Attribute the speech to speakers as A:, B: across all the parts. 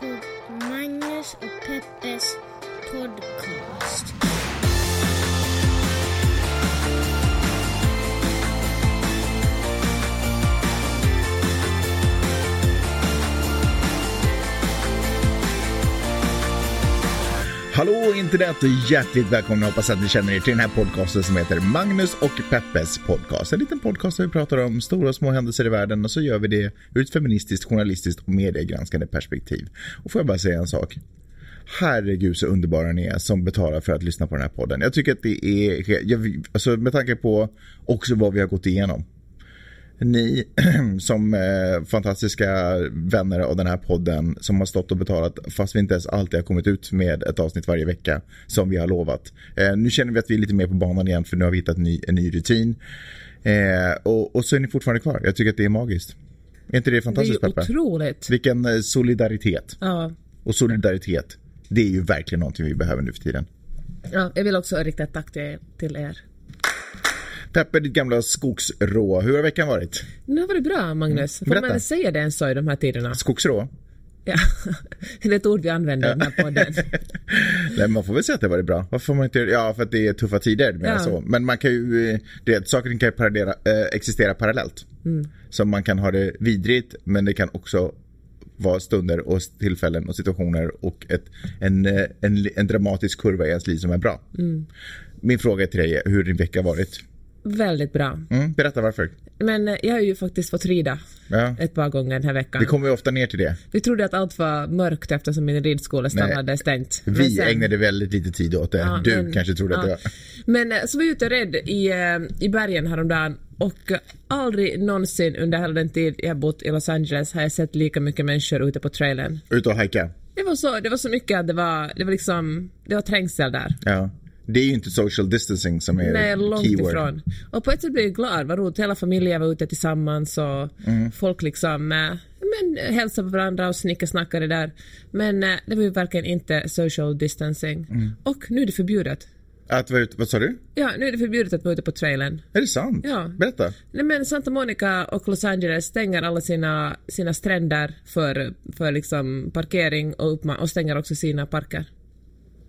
A: på Magnus och Peppes podcast.
B: Hallå internet och hjärtligt välkomna. Hoppas att ni känner er till den här podcasten som heter Magnus och Peppes podcast. En liten podcast där vi pratar om stora och små händelser i världen och så gör vi det ur ett feministiskt, journalistiskt och mediegranskande perspektiv. Och får jag bara säga en sak. Herregud så underbara ni är som betalar för att lyssna på den här podden. Jag tycker att det är, jag, alltså med tanke på också vad vi har gått igenom ni som eh, fantastiska vänner av den här podden som har stått och betalat fast vi inte ens alltid har kommit ut med ett avsnitt varje vecka som vi har lovat. Eh, nu känner vi att vi är lite mer på banan igen för nu har vi hittat en ny, en ny rutin. Eh, och, och så är ni fortfarande kvar. Jag tycker att det är magiskt. Är inte det fantastiskt
C: Det är
B: Peppe?
C: otroligt.
B: Vilken eh, solidaritet.
C: Ja.
B: Och solidaritet, det är ju verkligen någonting vi behöver nu för tiden.
C: ja, jag vill också rikta ett tack till er.
B: Peppe, ditt gamla skogsrå, hur har veckan varit?
C: Nu har det bra Magnus. Får
B: Mm. Berätta.
C: man säga det ens så i de här tiderna?
B: Skogsrå?
C: Ja. det är ett ord vi använder i den här podden.
B: Nej, man får väl säga att det varit bra. Varför får man inte Ja, för att det är tuffa tider. Men,
C: Ja.
B: så. men man kan ju, eh, det, saker kan ju äh, existera parallellt. Så man kan ha det vidrigt, men det kan också vara stunder och tillfällen och situationer och ett, en, eh, en, en dramatisk kurva i ens liv som är bra. Min fråga till dig är hur din vecka har varit.
C: Väldigt bra.
B: Mm, berätta varför.
C: Men eh, jag har ju faktiskt fått rida
B: Ja.
C: ett par gånger den här veckan.
B: Vi kommer ju ofta ner till det.
C: Vi trodde att allt var mörkt eftersom min ridskola
B: Nej.
C: hade stängt.
B: Vi
C: sen-
B: ägnade väldigt lite tid åt det.
C: Ja,
B: du
C: men-
B: kanske trodde att det
C: ja.
B: var...
C: Men eh, så var jag ute och red i, eh, i bergen häromdagen och aldrig någonsin under hela den tid jag bott i Los Angeles har jag sett lika mycket människor ute på trailern.
B: Ute och hajka.
C: Det var så, det var så mycket att det var, det var liksom, det var trängsel där.
B: Ja. Det är ju inte social distancing som är
C: Nej, långt
B: keyword.
C: ifrån. Och på ett sätt blev jag glad, vad roligt, hela familjen var ute tillsammans och
B: Mm.
C: folk liksom eh, men, hälsade på varandra och snickesnackade där. Men eh, det var ju verkligen inte social distancing.
B: Mm.
C: Och nu är det förbjudet.
B: Att vara ute, vad sa du?
C: Ja, nu är det förbjudet att vara ute på trailern.
B: Är det sant?
C: Ja.
B: Berätta.
C: Nej, men Santa Monica och Los Angeles stänger alla sina, sina stränder för, för liksom parkering och, uppma- och stänger också sina parker.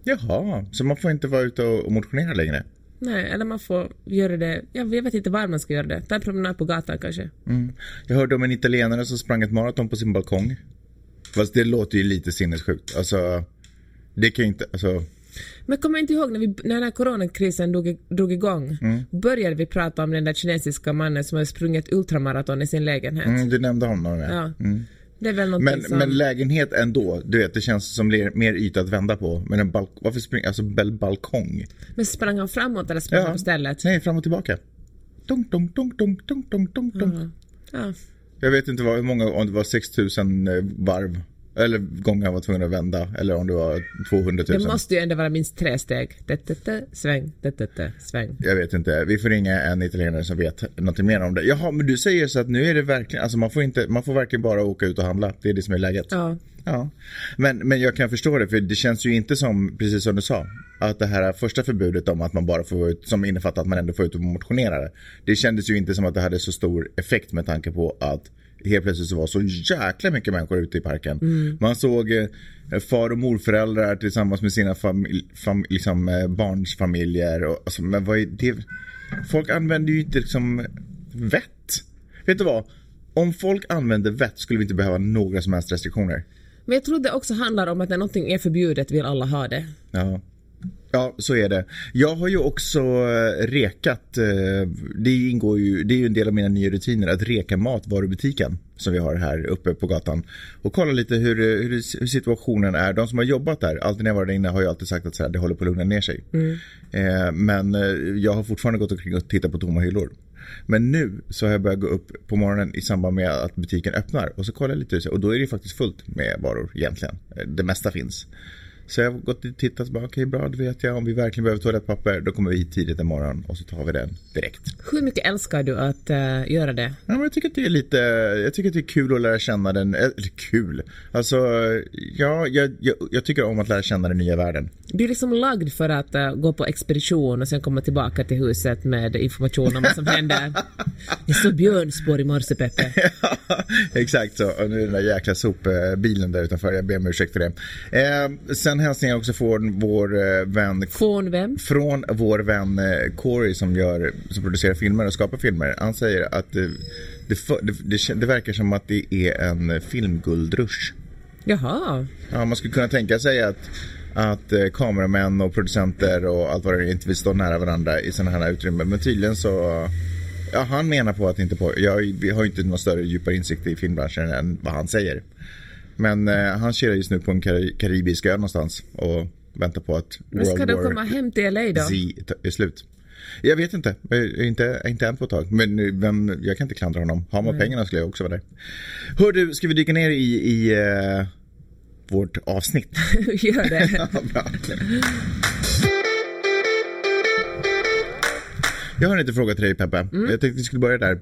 B: Jaha, så man får inte vara ute och motionera längre?
C: Nej, eller man får göra det, jag vet inte var man ska göra det. Ta en promenad på gatan kanske.
B: Mm. Jag hörde om en italienare som sprang ett maraton på sin balkong. Fast det låter ju lite sinnessjukt. Alltså, det kan ju inte, alltså,
C: Men kommer inte ihåg när, vi, när den här coronakrisen drog, drog igång?
B: Mm.
C: Började vi prata om den där kinesiska mannen som har sprungit ultramaraton i sin lägenhet?
B: mm, du nämnde honom. Ja.
C: Ja. Någonting
B: Men,
C: som...
B: men lägenhet ändå, du vet det känns som mer, yta att vända på. Men en balk, varför springer, alltså bal balkong?
C: Men sprang han framåt eller sprang han på stället?
B: Nej, fram och tillbaka. Dunk, dunk, dunk, dunk, dunk, dunk, dunk, dunk.
C: Ja.
B: Jag vet inte vad, hur många, om det var 6000 eh, varv. Eller gånger han var tvungen att vända. Eller om det var 200 000.
C: Det måste ju ändå vara minst tre steg. Det, det, det, sväng, det, det, det, sväng.
B: Jag vet inte. Vi får ringa en italienare som vet någonting mer om det. Jaha, men du säger så att nu är det verkligen, alltså man får inte, man får verkligen bara åka ut och handla. Det är det som är läget.
C: Ja.
B: Ja. Men, men jag kan förstå det, för det känns ju inte som, precis som du sa, att det här första förbudet om att man bara får ut, som innefattar att man ändå får ut och motionera. Det kändes ju inte som att det hade så stor effekt med tanke på att helt plötsligt så var så jäkla mycket människor ute i parken. Man såg eh, far och morföräldrar tillsammans med sina familj, fam, liksom, eh, barns familjer. Och, alltså, men vad är det? Folk använder ju inte liksom vett. Vet du vad? Om folk använder vett skulle vi inte behöva några som helst restriktioner.
C: Men jag tror det också handlar om att när någonting är förbjudet vill alla ha det.
B: Ja. Ja, så är det. Jag har ju också eh, rekat, eh, det ingår ju, det är ju en del av mina nya rutiner, att reka matvarubutiken som vi har här uppe på gatan. Och kolla lite hur, hur, hur situationen är. De som har jobbat där, alltid när jag var där inne har ju alltid sagt att så här, det håller på att lugna ner sig. Eh, men eh, jag har fortfarande gått omkring och tittat på tomma hyllor. Men nu så har jag börjat gå upp på morgonen i samband med att butiken öppnar och så kollar jag lite och då är det ju faktiskt fullt med varor egentligen. Eh, Det mesta finns. Så jag har gått och tittat och bara, okej bra, då vet jag om vi verkligen behöver toalettpapper, då kommer vi hit tidigt imorgon och så tar vi den direkt.
C: Hur mycket älskar du att eh, göra det?
B: Ja, men jag tycker att det är lite, jag tycker att det är kul att lära känna den, eller kul, alltså ja, jag, jag, jag tycker om att lära känna den nya världen.
C: Du är liksom lagd för att eh, gå på expedition och sen komma tillbaka till huset med information om vad som händer. Jag såg björnspår i morse, Peppe.
B: Exakt så, och nu är den där jäkla sopbilen där utanför, jag ber om ursäkt för det. Eh, sen hälsningar också från vår eh, vän
C: Från vem?
B: från vår vän eh, Corey som, gör, som producerar filmer och skapar filmer. Han säger att det, det, det, det, verkar som att det är en filmguldrush.
C: Jaha.
B: Ja, man skulle kunna tänka sig att, att eh, kameramän och producenter och allt vad det är inte vill stå nära varandra i sådana här utrymmen. Men tydligen så, ja han menar på att inte på, jag har ju inte någon större djupare insikt i filmbranschen än vad han säger. Men eh, han kör just nu på en kar- karibisk ö någonstans och väntar på att
C: Men ska
B: World
C: de
B: War
C: komma hem till LA då?
B: Z är slut. Jag vet inte, inte, inte än på ett tag. Men vem, jag kan inte klandra honom. Har man pengarna skulle jag också vara där. Hör du, ska vi dyka ner i, i eh, vårt avsnitt?
C: Gör det.
B: Ja. Jag har en liten fråga till dig Peppe.
C: Mm.
B: Jag tänkte vi skulle börja där.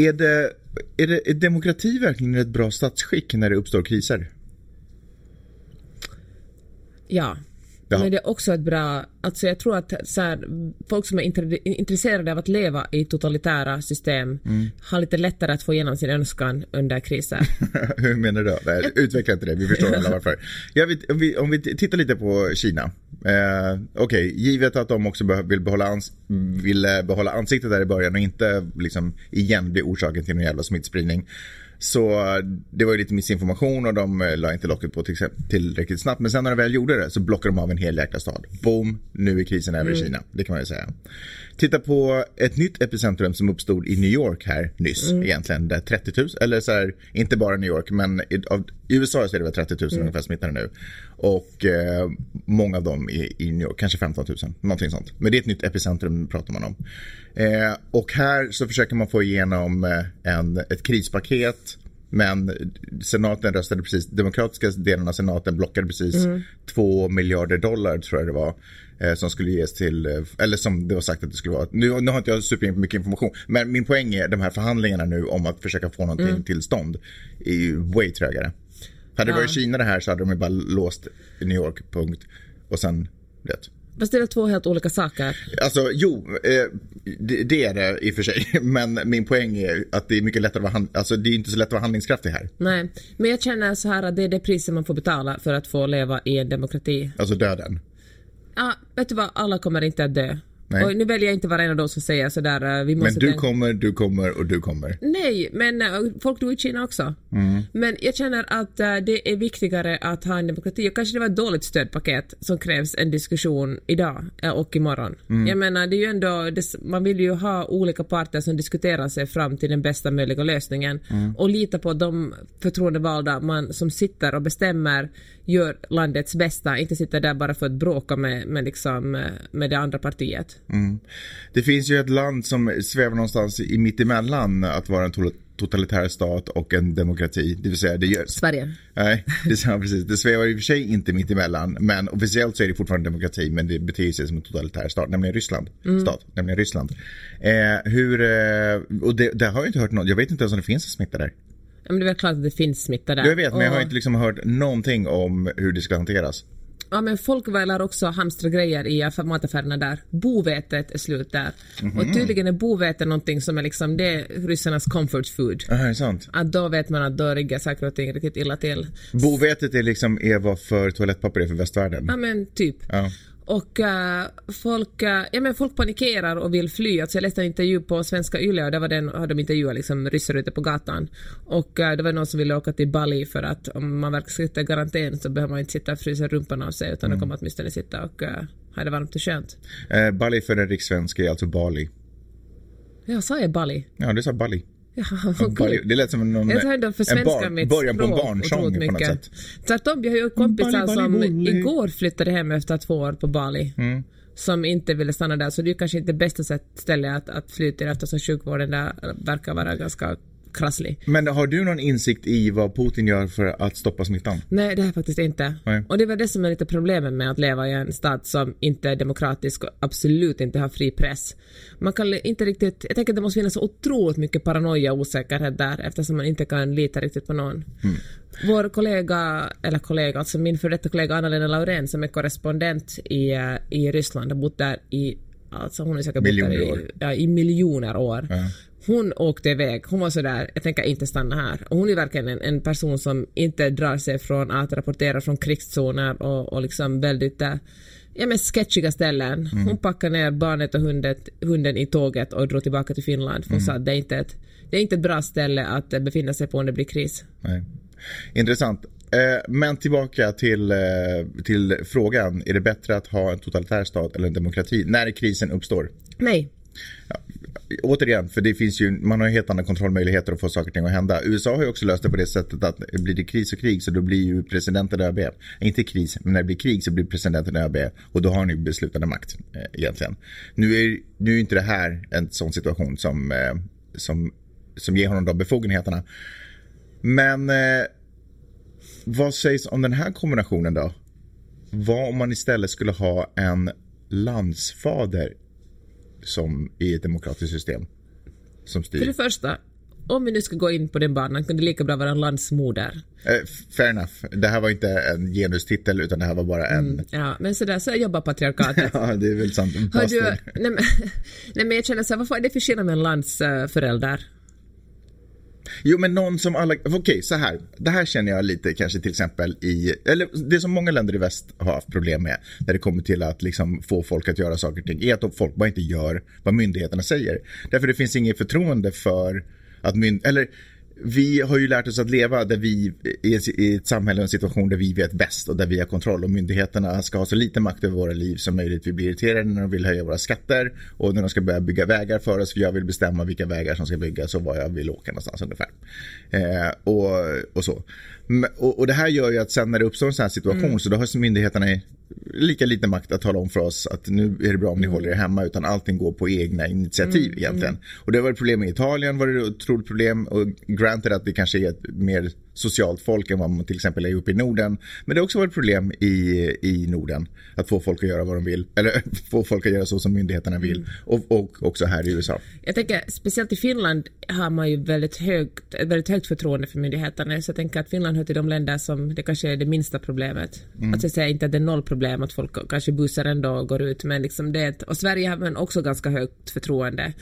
B: Är, det, är, det, är demokrati verkligen ett bra statsskick när det uppstår kriser?
C: Ja.
B: Ja.
C: Men det är också ett bra, alltså jag tror att så här, folk som är intre- intresserade av att leva i totalitära system
B: Mm.
C: har lite lättare att få igenom sin önskan under kriser.
B: Hur menar du? Nej, utveckla inte det, vi förstår alla varför. Jag vet, om, vi, om vi tittar lite på Kina. Eh, Okej, givet att de också vill behålla, ans- ville behålla ansiktet där i början och inte liksom igen bli orsaken till en jävla smittspridning. Så eh, det var ju lite missinformation och de eh, la inte locket på tillräckligt snabbt. Men sen när de väl gjorde det så blockade de av en hel jäkla stad. Boom, nu är krisen över i Kina. Det kan man ju säga. Titta på ett nytt epicentrum som uppstod i New York här nyss egentligen. Där 30 000, eller så här, inte bara New York men av, i USA så är det väl 30 000 ungefär smittade nu. Och eh, många av dem i, i New York, kanske 15 000, någonting sånt. Men det är ett nytt epicentrum pratar man om. Eh, och här så försöker man få igenom eh, en, ett krispaket men senaten röstade precis, demokratiska delen av senaten blockade precis två miljarder dollar tror jag det var. Eh, som skulle ges till, eh, eller som det var sagt att det skulle vara. Nu, nu har inte jag super mycket information. Men min poäng är de här förhandlingarna nu om att försöka få någonting till stånd är ju way trögare. Hade det varit Kina det här så hade de ju bara låst New York, punkt. Och sen, det.
C: Fast det är två helt olika saker.
B: Alltså jo, eh, det, det är det i och för sig. Men min poäng är att det är mycket lättare att vara, hand, alltså det är inte så lätt att vara handlingskraftig här.
C: Nej, men jag känner så här att det är det priset man får betala för att få leva i en demokrati.
B: Alltså döden.
C: Ja, vet du vad, alla kommer inte att dö. Nu väljer jag inte vara en av de som säger sådär, eh, vi
B: Men
C: måste
B: du
C: tänka-
B: kommer, du kommer och du kommer.
C: Nej, men äh, folk dog i Kina också.
B: Mm.
C: Men jag känner att äh, det är viktigare att ha en demokrati och kanske det var ett dåligt stödpaket som krävs en diskussion idag och imorgon.
B: Mm.
C: Jag menar, det är ju ändå, man vill ju ha olika parter som diskuterar sig fram till den bästa möjliga lösningen
B: Mm.
C: och lita på de förtroendevalda man som sitter och bestämmer gör landets bästa, inte sitter där bara för att bråka med, med, liksom, med det andra partiet.
B: Det finns ju ett land som svävar någonstans i mittemellan att vara en to- totalitär stat och en demokrati. Det vill säga, det gör...
C: Sverige.
B: Nej, det, ja, precis. det svävar i och för sig inte mitt emellan. Men officiellt så är det fortfarande demokrati. Men det betyder sig som en totalitär stat, nämligen Ryssland. Stat, nämligen Ryssland. Eh, hur, eh, och det, det har jag inte hört något. Jag vet inte ens om det finns en smitta där.
C: Ja, men det är väl klart att det finns smitta där.
B: Jag vet, men jag har inte liksom hört någonting om hur det ska hanteras.
C: Ja men folk väljer också hamstra grejer i aff- mataffärerna där. Bovetet är slut där.
B: Mhm.
C: Och tydligen är bovete någonting som är liksom, det är ryssarnas comfort food.
B: Ja, är sant?
C: Att då vet man att då riggar saker och ting riktigt illa till.
B: Bovetet är liksom vad för toalettpapper är för västvärlden.
C: Ja men typ.
B: Ja.
C: Och eh, folk, eh, ja, men folk panikerar och vill fly. Alltså jag läste en intervju på Svenska Yle och där var den, hade de intervjuat liksom ryssar ute på gatan. Och eh, det var någon som ville åka till Bali för att om man verkar sitta i karantän så behöver man inte sitta och frysa rumpan av sig utan då kommer man åtminstone sitta och uh, ha det varmt och skönt.
B: Bali för den rikssvenska är alltså Bali.
C: Ja, sa jag Bali?
B: Ja, du sa Bali.
C: Ja.
B: Det lät som någon,
C: Jag tar ändå för
B: en
C: svenska
B: barn-
C: mitt
B: början på en barnsång på något
C: mycket.
B: sätt.
C: Tvärtom, jag har ju kompisar
B: Bali,
C: som
B: Bali.
C: igår flyttade hem efter två år på Bali.
B: Mm.
C: Som inte ville stanna där, så det är kanske inte bästa sätt, ställe att, att fly till eftersom sjukvården där verkar vara ganska krasslig.
B: Men har du någon insikt i vad Putin gör för att stoppa smittan?
C: Nej, det har jag faktiskt inte.
B: Nej.
C: Och det var det som är lite problemet med att leva i en stat som inte är demokratisk och absolut inte har fri press. Man kan inte riktigt, jag tänker att det måste finnas så otroligt mycket paranoia och osäkerhet där eftersom man inte kan lita riktigt på någon.
B: Mm.
C: Vår kollega, eller kollega, alltså min före detta kollega Anna-Lena Laurén som är korrespondent i, eh, i Ryssland, har bott där i, alltså hon är säkert bott där i, ja, i miljoner år.
B: Ja.
C: Hon åkte iväg, hon var sådär, jag tänker inte stanna här. Och hon är verkligen en, en person som inte drar sig från att rapportera från krigszoner och, och liksom väldigt äh, ja, men sketchiga ställen.
B: Mm.
C: Hon packade ner barnet och hundet, hunden i tåget och drog tillbaka till Finland. För hon
B: Mm.
C: sa att det är, inte ett, det är inte ett bra ställe att eh, befinna sig på om det blir kris.
B: Nej. Intressant. Eh, men tillbaka till, eh, till frågan. Är det bättre att ha en totalitär stat eller en demokrati när krisen uppstår?
C: Nej,
B: Återigen, för det finns ju, man har ju helt andra kontrollmöjligheter att få saker och ting att hända. USA har ju också löst det på det sättet att blir det kris och krig så då blir ju presidenten ÖB. Inte kris, men när det blir krig så blir presidenten ÖB och då har ni beslutande makt eh, egentligen. Nu är, nu är inte det här en sån situation som, eh, som, som ger honom de befogenheterna. Men eh, vad sägs om den här kombinationen då? Vad om man istället skulle ha en landsfader som i ett demokratiskt system som
C: för
B: styr?
C: det första, om vi nu ska gå in på den banan kunde det lika bra vara en landsmoder.
B: Eh, fair enough. Det här var inte en genustitel utan det här var bara en...
C: Ja, men sådär, så jobbar patriarkatet.
B: Ja, det är väl sant.
C: Har du, nej, men, nej men jag känner så här, vad fan är det för skillnad med en landsförälder?
B: Jo, men någon som alla... Okej, så här. Det här känner jag lite kanske till exempel i... Eller det som många länder i väst har haft problem med när det kommer till att liksom få folk att göra saker och ting är att folk bara inte gör vad myndigheterna säger. Därför det finns inget förtroende för att mynd... Eller vi har ju lärt oss att leva där vi i ett, samhälle och en situation där vi vet bäst och där vi har kontroll och myndigheterna ska ha så lite makt över våra liv som möjligt. Vi blir irriterade när de vill höja våra skatter och när de ska börja bygga vägar för oss för jag vill bestämma vilka vägar som ska byggas och var jag vill åka någonstans ungefär. Eh, och, och så. Men- Och, och det här gör ju att sen när det uppstår en sån här situation så då har myndigheterna lika lite makt att tala om för oss att nu är det bra om ni håller er hemma utan allting går på egna initiativ egentligen. Och det var ett problem i Italien var det ett otroligt problem och granted att det kanske är ett mer socialt folk än vad man till exempel är uppe i Norden. Men det har också varit problem i, i Norden att få folk att göra vad de vill eller få folk att göra så som myndigheterna vill och, och också här i USA.
C: Jag tänker speciellt i Finland har man ju väldigt högt, väldigt högt förtroende för myndigheterna så jag tänker att Finland hör till de länder som det kanske är det minsta problemet. Att jag säger inte att det är noll problem att folk kanske busar ändå och går ut men liksom det och Sverige har man också ganska högt förtroende.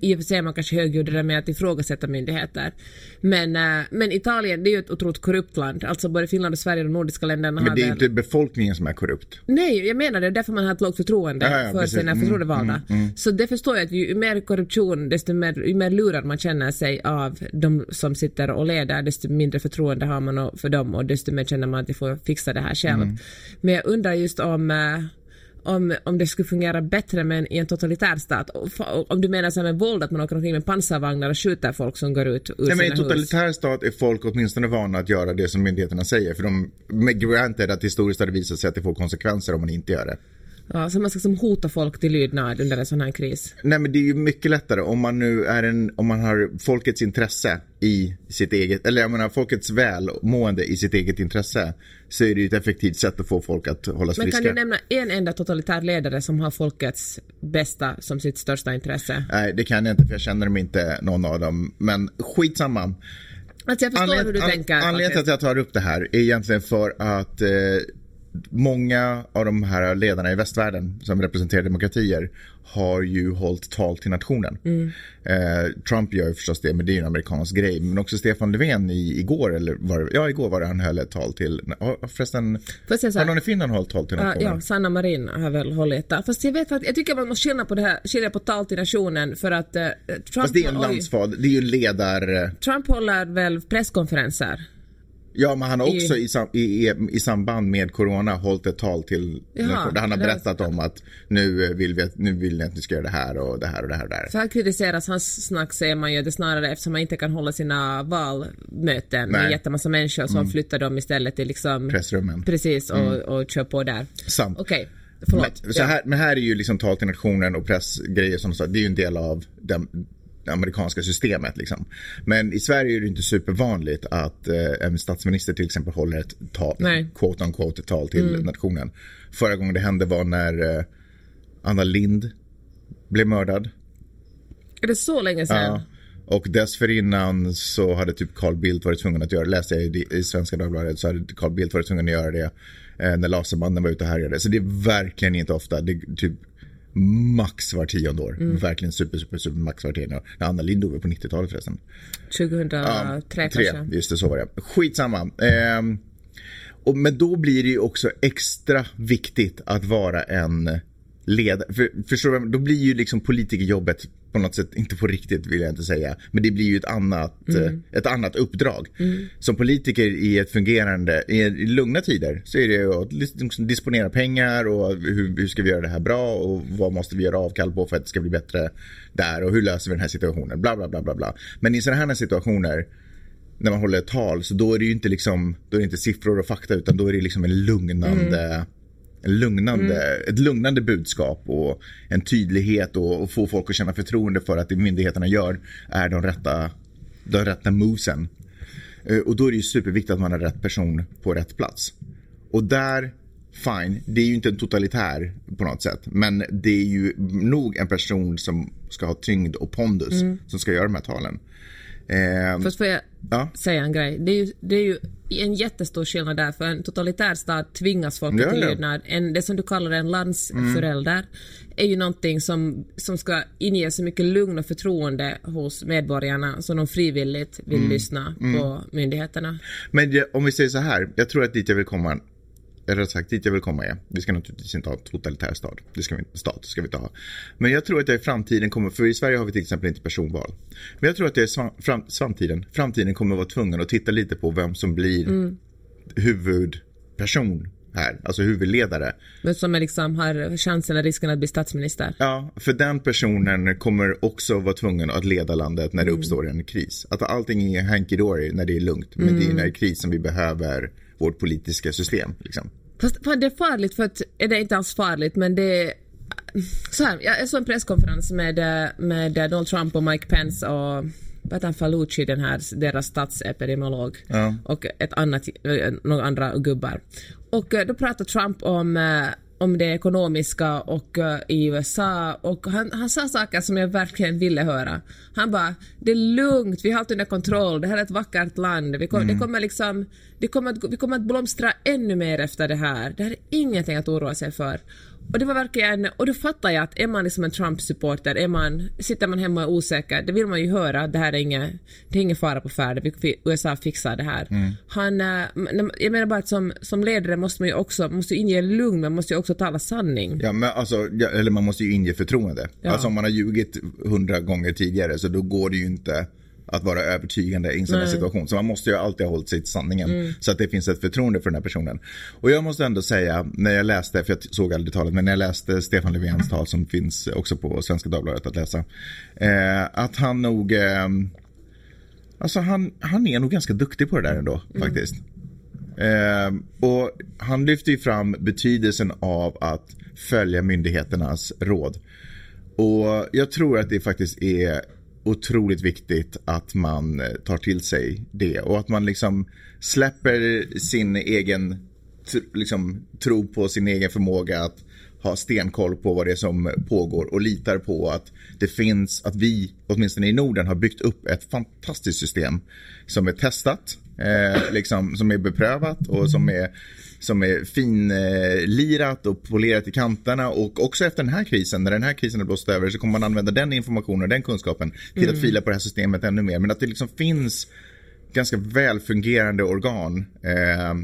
C: I och för sig är man kanske högljuddare med att ifrågasätta myndigheter. Men, äh, men Italien det är ju ett otroligt korrupt land. Alltså både Finland och Sverige och de nordiska länderna
B: Men det är
C: väl...
B: inte befolkningen som är korrupt.
C: Nej, jag menar det. Därför man har ett lågt förtroende
B: Ja, ja,
C: för
B: precis.
C: sina
B: Mm,
C: förtroendevalda. Så det förstår jag att ju mer korruption, desto mer, ju mer lurad man känner sig av de som sitter och leder, desto mindre förtroende har man för dem och desto mer känner man att de får fixa det här själv.
B: Mm.
C: Men jag undrar just om eh, om, om det skulle fungera bättre med en, i en totalitär stat. Om du menar så med våld, att man åker omkring med pansarvagnar och skjuter folk som går ut ur
B: Nej, men I
C: sina
B: en
C: hus.
B: totalitär stat är folk åtminstone vana att göra det som myndigheterna säger. För de, med granted att historiskt har det visat sig att det får konsekvenser om man inte gör det.
C: Ja, så man ska som hota folk till lydnad under en sån här kris.
B: Nej men det är ju mycket lättare om man nu är en, om man har folkets intresse i sitt eget, eller jag menar folkets välmående i sitt eget intresse. Så är det ju ett effektivt sätt att få folk att hållas
C: Men
B: friska.
C: kan du nämna en enda totalitär ledare som har folkets bästa som sitt största intresse?
B: Nej det kan jag inte för jag känner dem inte någon av dem. Men skitsamma.
C: Alltså jag förstår hur du
B: an-
C: tänker.
B: Anledningen till att jag tar upp det här är egentligen för att eh, många av de här ledarna i västvärlden som representerar demokratier har ju hållit tal till nationen.
C: Mm.
B: Eh, Trump gör ju förstås det, men det är ju en amerikansk grej. Men också Stefan Löfven i, igår, eller var det, ja igår var det han höll ett tal till, förresten,
C: så
B: har någon i Finland hållit tal till nationen?
C: ja, Sanna Marin har väl hållit där. Fast jag vet att jag tycker man måste skilja på det här, skilja på tal till nationen för att eh, Trump,
B: Fast det är en
C: oj,
B: landsfader, det är ju ledar...
C: Trump håller väl presskonferenser?
B: Ja, men han har också i, i, i, i samband med corona hållit ett tal till
C: Jaha,
B: där han har berättat om att nu eh, vill vi att, nu vill ni att ni ska göra det här och det här och det här och det här.
C: För här kritiseras hans snack säger man ju det snarare eftersom man inte kan hålla sina valmöten med
B: Nej.
C: en jättemassa människor så flyttar de istället till liksom
B: Pressrummen.
C: Precis och, och kör på där.
B: Sant.
C: Okej,
B: Men,
C: förlåt.
B: så här, men här är ju liksom tal till nationen och pressgrejer som så, det är ju en del av det amerikanska systemet. Liksom. Men i Sverige är det inte supervanligt att eh, en statsminister till exempel håller ett tal,
C: Nej.
B: quote on quote, ett tal till nationen. Förra gången det hände var när eh, Anna Lind blev mördad.
C: Är det så länge sedan?
B: Ja. Och dessförinnan så hade typ Carl Bildt varit tvungen att göra, läste jag i, i Svenska Dagbladet, så hade Carl Bildt varit tvungen att göra det eh, när laserbanden var ute och härjade. Så det är verkligen inte ofta, det typ max var tionde år. Verkligen super, super, super max var tionde år. Anna Lind dog på 90-talet förresten.
C: 2003
B: Tre,
C: kanske?
B: just det, så var det. Skitsamma. Ehm, och, men då blir det ju också extra viktigt att vara en ledare. För, förstår du, då blir ju liksom politikerjobbet på något sätt, inte på riktigt vill jag inte säga, men det blir ju ett annat, eh, ett annat uppdrag. Som politiker i ett fungerande, i, i lugna tider så är det ju att liksom disponera pengar och hur, hur ska vi göra det här bra och vad måste vi göra avkall på för att det ska bli bättre där och hur löser vi den här situationen, bla bla bla bla bla. Men i sådana här situationer när man håller ett tal så då är det ju inte liksom, då är det inte siffror och fakta utan då är det liksom en lugnande, en lugnande, ett lugnande budskap och en tydlighet och, och få folk att känna förtroende för att det myndigheterna gör är de rätta, de rätta movesen. Eh, Och då är det ju superviktigt att man har rätt person på rätt plats. Och där, fine, det är ju inte en totalitär på något sätt. Men det är ju nog en person som ska ha tyngd och pondus som ska göra de här talen. Eh,
C: Först får jag
B: Ja.
C: säga en grej. Det är, ju, det är ju en jättestor skillnad där. För en totalitär stat tvingas folk
B: Ja,
C: till lydnad. En, det som du kallar en landsförälder är ju någonting som, som ska inge så mycket lugn och förtroende hos medborgarna så de frivilligt vill lyssna på myndigheterna.
B: Men det, om vi säger så här, jag tror att dit jag vill komma, eller sagt dit jag vill komma är, vi ska naturligtvis inte ha en totalitär stat, det ska vi, stat ska vi inte ha. Men jag tror att det i framtiden kommer, för i Sverige har vi till exempel inte personval. Men jag tror att det är svan, fram, framtiden, framtiden kommer vara tvungen att titta lite på vem som blir huvudperson här, alltså huvudledare.
C: Men som är liksom har chansen eller risken att bli statsminister.
B: Ja, för den personen kommer också vara tvungen att leda landet när det uppstår en kris. Att allting är hanky-dory när det är lugnt, men det är när det är kris som vi behöver vårt politiska system. Liksom.
C: Fast det är farligt för att, är det är inte alls farligt men det är så här, jag såg en presskonferens med, eh, med Donald Trump och Mike Pence och han, Falucci, den här, deras statsepidemiolog
B: Ja.
C: och ett annat, eh, några andra gubbar. Och eh, då pratade Trump om eh, om det ekonomiska och eh, i USA och han, han sa saker som jag verkligen ville höra. Han bara, det är lugnt, vi har allt under kontroll, det här är ett vackert land, vi, kom, det kommer liksom, det kommer att, vi kommer att blomstra ännu mer efter det här. Det här är ingenting att oroa sig för. Och det var verkligen, och då fattar jag att är man liksom en Trump-supporter, är man, sitter man hemma och är osäker, det vill man ju höra, det här är inget, det är ingen fara på färde, USA fixar det här. Han, eh, men jag menar bara att som, som ledare måste man ju också, måste inge lugn, man måste ju också tala sanning.
B: Ja, men alltså, eller man måste ju inge förtroende.
C: Ja.
B: Alltså om man har ljugit hundra gånger tidigare så då går det ju inte att vara övertygande i en sån här situation. Så man måste ju alltid ha hållit sig till sanningen. Så att det finns ett förtroende för den här personen. Och jag måste ändå säga, när jag läste, för jag såg aldrig talet, men när jag läste Stefan Löfvens tal som finns också på Svenska Dagbladet att läsa. Eh, att han nog, eh, alltså han, han är nog ganska duktig på det där ändå faktiskt. Eh, och han lyfter ju fram betydelsen av att följa myndigheternas råd. Och jag tror att det faktiskt är otroligt viktigt att man eh, tar till sig det och att man liksom släpper sin egen liksom, tro på sin egen förmåga att ha stenkoll på vad det är som pågår och litar på att det finns, att vi, åtminstone i Norden, har byggt upp ett fantastiskt system som är testat, eh, liksom, som är beprövat och som är, som är finlirat och polerat i kanterna och också efter den här krisen, när den här krisen har blåst över så kommer man använda den informationen och den kunskapen till att fila på det här systemet ännu mer. Men att det liksom finns ganska välfungerande organ eh,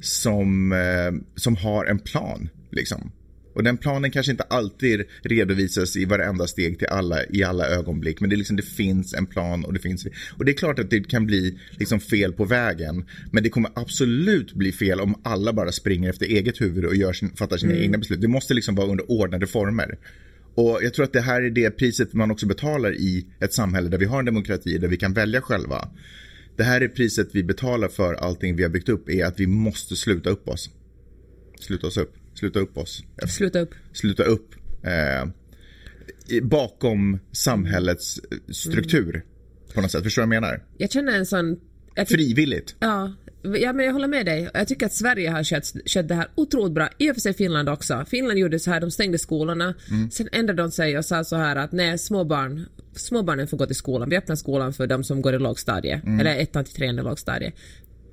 B: som, eh, som har en plan. Liksom. Och den planen kanske inte alltid redovisas i varenda steg till alla i alla ögonblick. Men det, är liksom, det finns en plan och det finns... Och det är klart att det kan bli liksom fel på vägen. Men det kommer absolut bli fel om alla bara springer efter eget huvud och gör sin, fattar sina egna beslut. Det måste liksom vara under ordnade former. Och jag tror att det här är det priset man också betalar i ett samhälle där vi har en demokrati, där vi kan välja själva. Det här är priset vi betalar för allting vi har byggt upp, är att vi måste sluta upp oss. Sluta oss upp. Sluta upp oss.
C: Sluta upp.
B: Sluta upp. Eh, bakom samhällets eh, struktur. På något sätt, förstår du vad jag menar?
C: Jag känner en sån...
B: Frivilligt.
C: Ja, ja, men jag håller med dig. Jag tycker att Sverige har skött, skött det här otroligt bra. I och för sig Finland också. Finland gjorde så här, de stängde skolorna. Sen ändrade de sig och sa så här att nej, småbarn, småbarnen får gå till skolan. Vi öppnar skolan för de som går i lågstadie. Eller ettan till trean i lågstadie.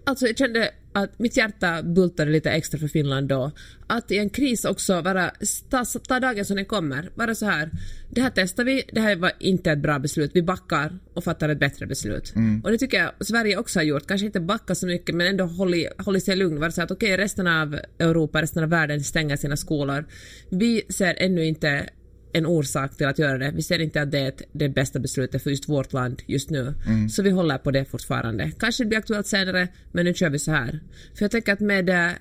C: Alltså jag kände att mitt hjärta bultade lite extra för Finland då. Att i en kris också vara, ta, ta dagen som den kommer. Vara så här, det här testar vi, det här var inte ett bra beslut. Vi backar och fattar ett bättre beslut. Och det tycker jag Sverige också har gjort. Kanske inte backa så mycket men ändå hållit, hållit sig lugn. Vara så att okej, resten av Europa, resten av världen stänger sina skolor. Vi ser ännu inte en orsak till att göra det. Vi ser inte att det är det bästa beslutet för just vårt land just nu. Så vi håller på det fortfarande. Kanske det blir aktuellt senare, men nu kör vi så här. För jag tänker att med eh,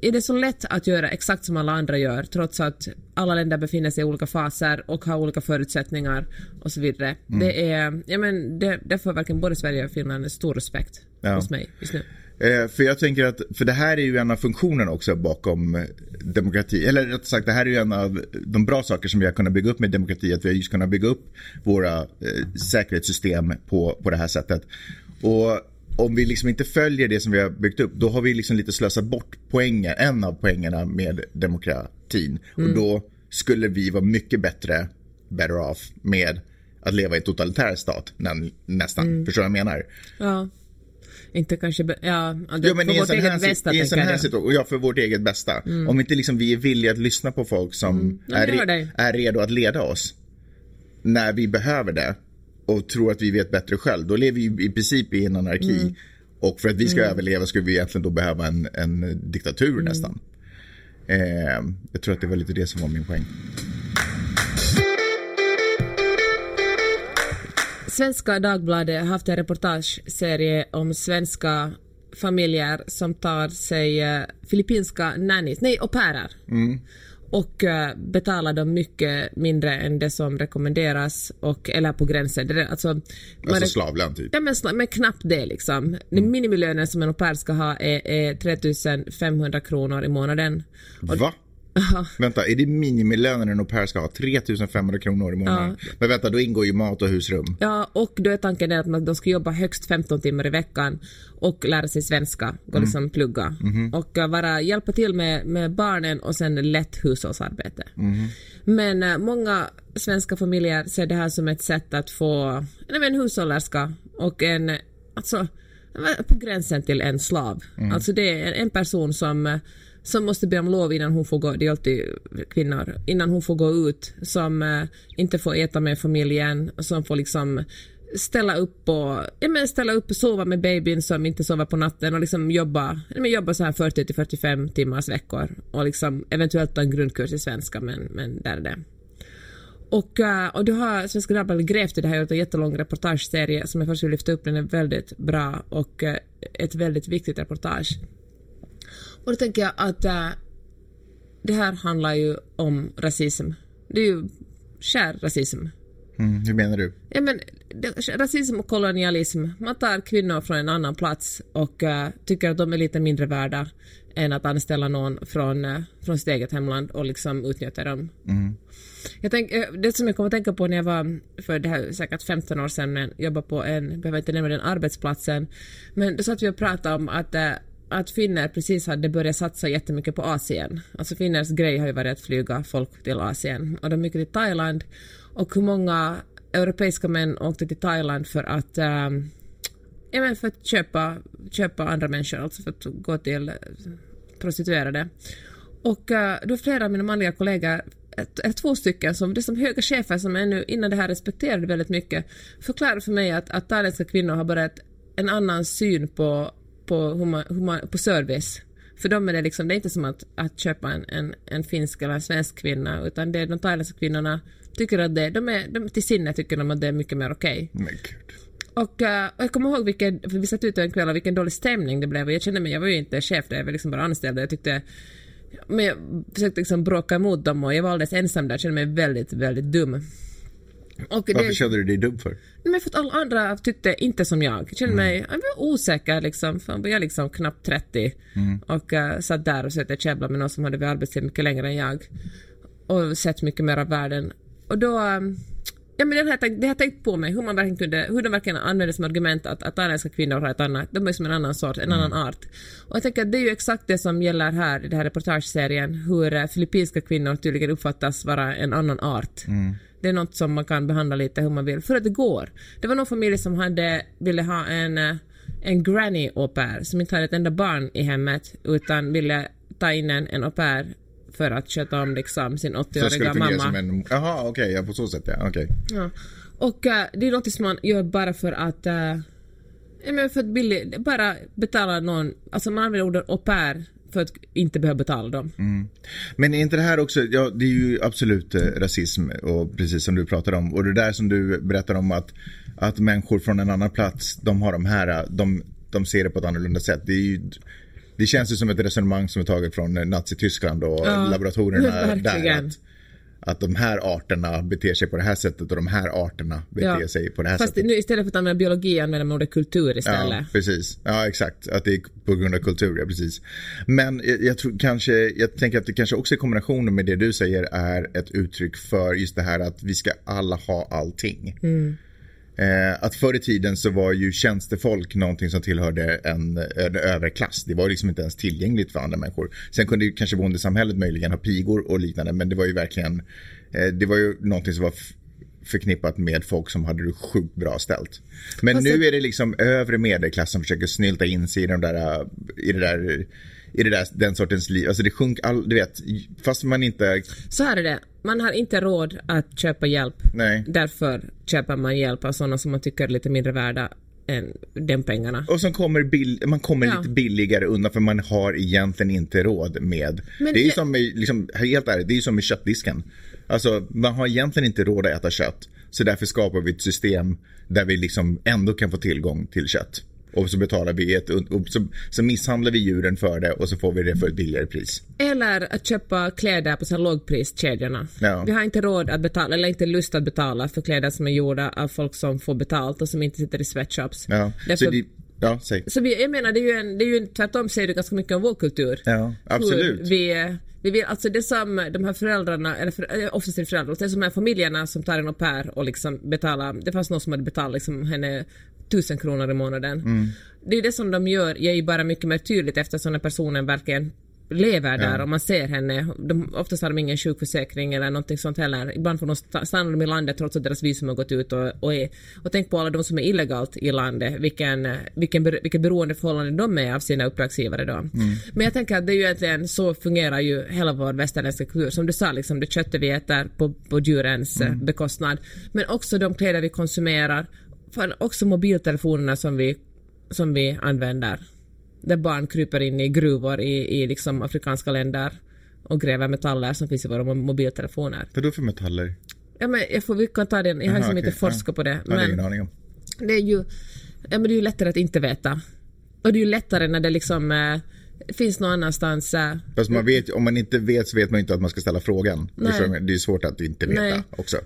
C: är det så lätt att göra exakt som alla andra gör trots att alla länder befinner sig i olika faser och har olika förutsättningar och så vidare. Det är, ja men det, det får varken både Sverige och Finland en stor respekt
B: Ja.
C: hos mig just nu.
B: Eh, för jag tänker att, för det här är ju en av funktionerna också bakom eh, demokrati. Eller rätt sagt, det här är ju en av de bra saker som vi har kunnat bygga upp med demokrati. Att vi har just kunnat bygga upp våra eh, säkerhetssystem på, på det här sättet. Och om vi liksom inte följer det som vi har byggt upp, då har vi liksom lite slösat bort poängen, en av poängerna med demokratin. Och då skulle vi vara mycket bättre, better off, med att leva i en totalitär stat, nä- nästan. Förstår du vad jag menar?
C: Ja. Inte kanske, ja,
B: Ja, men
C: för vårt eget bästa
B: i en sån här
C: jag.
B: situation, och ja, för vårt eget bästa. Om inte liksom vi är villiga att lyssna på folk som
C: Ja,
B: är, re- är redo att leda oss när vi behöver det och tror att vi vet bättre själv, då lever vi i princip i en anarki.
C: Mm.
B: Och för att vi ska överleva skulle vi egentligen då behöva en, en diktatur
C: Mm.
B: nästan. Eh, jag tror att det var lite det som var min poäng.
C: Svenska Dagbladet har haft en reportageserie om svenska familjer som tar sig eh, filippinska nannies, nej au pairer. Och eh, betalar dem mycket mindre än det som rekommenderas och, eller på gränsen. Det alltså, man
B: Alltså
C: re-
B: slavlön typ.
C: Ja men, men knappt det liksom. Den minimilönen som en au pair ska ha är, är 3500 kronor i månaden.
B: Va? Vänta, är det minimilönen en au pair ska ha? 3500 kronor i månaden? Men vänta, då ingår ju mat och husrum.
C: Ja, och då är tanken den att man, de ska jobba högst 15 timmar i veckan och lära sig svenska, gå liksom plugga. Och uh, vara, hjälpa till med, med barnen och sen lätt hushållsarbete. Men uh, många svenska familjer ser det här som ett sätt att få nej, en hushållerska och en, alltså på gränsen till en slav. Alltså det är en, person som uh, som måste be om lov innan hon får gå, det är alltid kvinnor, innan hon får gå ut, som eh, inte får äta med familjen, som får liksom ställa upp och, ja men ställa upp och sova med babyn som inte sover på natten och liksom jobba, ja men jobba så här 40 till 45 timmars veckor och liksom eventuellt ta en grundkurs i svenska men, men där är det. Och, eh, och du har Svenska Dagbladet grävt i det här, gjort en jättelång reportageserie som jag först vill lyfta upp, den är väldigt bra och eh, ett väldigt viktigt reportage. Och då tänker jag att äh, det här handlar ju om rasism. Det är ju skär rasism.
B: Mm, hur menar du?
C: Ja, men, det, rasism och kolonialism. Man tar kvinnor från en annan plats och äh, tycker att de är lite mindre värda än att anställa någon från, äh, från sitt eget hemland och liksom utnyttja dem. Jag tänk, det som jag kom att tänka på när jag var, för det här är säkert 15 år sedan, jobbade på en, behöver inte nämna den arbetsplatsen, men då satt vi och pratade om att att finnar precis hade börjat satsa jättemycket på Asien. Alltså finnars grej har ju varit att flyga folk till Asien och de mycket till Thailand och hur många europeiska män åkte till Thailand för att um, ja, men för att köpa, köpa andra människor, alltså för att gå till eh, prostituerade. Och uh, då flera av mina manliga kollegor ett, två stycken som, det är som höga chefer som ännu innan det här respekterade väldigt mycket förklarade för mig att, att thailändska kvinnor har börjat en annan syn på, på, huma, huma, på service. För dem är det liksom, det är inte som att, att köpa en, en, en finsk eller en svensk kvinna utan det är de thailändska kvinnorna tycker att det, de är, de, till sinne tycker de att det är mycket mer okej.
B: Men gud.
C: Och, eh, och jag kommer ihåg vilken, för vi satt ute en kväll och vilken dålig stämning det blev och jag kände mig, jag var ju inte chef där, jag var liksom bara anställd och jag tyckte men jag försökte liksom bråka emot dem och jag var alldeles ensam där, kände mig väldigt, väldigt dum. Och
B: Varför
C: det,
B: kände du dig dum för?
C: men för att alla andra tyckte inte som jag. Jag kände mig jag var osäker liksom. Fan, var jag liksom knappt 30 och uh, satt där och försökte käbbla med någon som hade varit arbetstid mycket längre än jag och sett mycket mer av världen. och då um, Ja men det har, jag tänkt, det har tänkt på mig, hur man verkligen kunde, hur de verkligen använder som argument att, att thailändska kvinnor har ett annat, de är som en annan sort, en annan art. Och jag tänker att det är ju exakt det som gäller här i den här reportageserien, hur eh, filippinska kvinnor tydligen uppfattas vara en annan art. Det är något som man kan behandla lite hur man vill, för att det går. Det var någon familj som hade, ville ha en, eh, en granny au pair, som inte hade ett enda barn i hemmet, utan ville ta in en, en au pair för att sköta om liksom sin
B: Så det skulle
C: 80-åriga
B: fungera
C: mamma.
B: som en... Jaha, okej, ja, på så sätt ja. Okej.
C: Ja. Och eh, det är något som man gör bara för att... Ja, men för att billig, bara betala någon... Alltså man använder ordet au pair för att inte behöva betala dem.
B: Men är inte det här också, ja det är ju absolut eh, rasism och precis som du pratar om och det där som du berättar om att, att människor från en annan plats, de har de här, eh, de, de ser det på ett annorlunda sätt. Det är ju det känns ju som ett resonemang som är taget från eh, Nazityskland och
C: Ja,
B: laboratorierna där.
C: verkligen.
B: Att, att de här arterna beter sig på det här sättet och de här arterna beter sig på det här
C: Fast
B: sättet.
C: nu istället för att använda biologi använder man ordet kultur
B: Ja,
C: istället.
B: precis. Ja, exakt. Att det är på grund av kultur, ja precis. Men jag, jag tror kanske, jag tänker att det kanske också i kombination med det du säger är ett uttryck för just det här att vi ska alla ha allting. Eh, att förr i tiden så var ju tjänstefolk någonting som tillhörde en, en överklass. Det var liksom inte ens tillgängligt för andra människor. Sen kunde ju kanske bondesamhället möjligen ha pigor och liknande, men det var ju verkligen, eh, det var ju någonting som var förknippat med folk som hade det sjukt bra ställt. Men
C: Fast
B: nu är det liksom övre medelklass som försöker snylta in sig i, de där, i det där i det där, den sortens liv. Alltså det sjunk all, du vet, fast man inte,
C: Så här är det, man har inte råd att köpa hjälp.
B: nej.
C: Därför köper man hjälp av sådana som man tycker är lite mindre värda än de pengarna.
B: Och som kommer bill, man kommer
C: Ja.
B: lite billigare undan för man har egentligen inte råd med.
C: Men
B: det är ju som med, liksom, helt ärligt, det är ju som med köttdisken. Alltså man har egentligen inte råd att äta kött. Så därför skapar vi ett system där vi liksom ändå kan få tillgång till kött. Och så betalar vi ett, och så, så misshandlar vi djuren för det och så får vi det för ett billigare pris.
C: Eller att köpa kläder på så här lågpriskedjorna.
B: Ja.
C: Vi har inte råd att betala, eller inte lust att betala för kläder som är gjorda av folk som får betalt och som inte sitter i sweatshops.
B: Ja,
C: Därför,
B: ja säg.
C: så vi, jag menar, det är ju en, det är ju en, tvärtom säger det ganska mycket om vår kultur.
B: Ja, absolut.
C: Hur vi, vi vill, alltså det som de här föräldrarna, eller för, eh, oftast är det föräldrar, det är som de här familjerna som tar en au pair och liksom betalar, det fanns någon som hade betalat liksom henne tusen kronor i månaden.
B: Mm.
C: Det är det som de gör, ger ju bara mycket mer tydligt eftersom den personen verkligen lever där och man ser henne. De, oftast har de ingen sjukförsäkring eller någonting sånt heller. Ibland får de sta- stanna i landet trots att deras visum har gått ut och, och, är, och tänk på alla de som är illegalt i landet, vilken, vilken, vilket beroendeförhållande de är av sina uppdragsgivare då. Men jag tänker att det är ju egentligen, så fungerar ju hela vår västerländska kultur. Som du sa, liksom, det köttet vi äter på, på djurens eh, bekostnad. Men också de kläder vi konsumerar. För också mobiltelefonerna som vi, som vi använder där barn kryper in i gruvor i, i liksom afrikanska länder och gräver metaller som finns i våra mo- mobiltelefoner.
B: Vad då för metaller?
C: Ja, men jag får, vi kan ta den, jag har
B: Aha,
C: liksom
B: okej,
C: inte forskat
B: ja.
C: på det.
B: Ja, det jag ingen
C: Men
B: aning om.
C: det är ju, ja, men det är ju lättare att inte veta. Och det är ju lättare när det liksom eh, finns någon annanstans. Eh,
B: Fast man vet, om man inte vet så vet man inte att man ska ställa frågan.
C: Nej.
B: Det är svårt att inte veta
C: Nej.
B: också.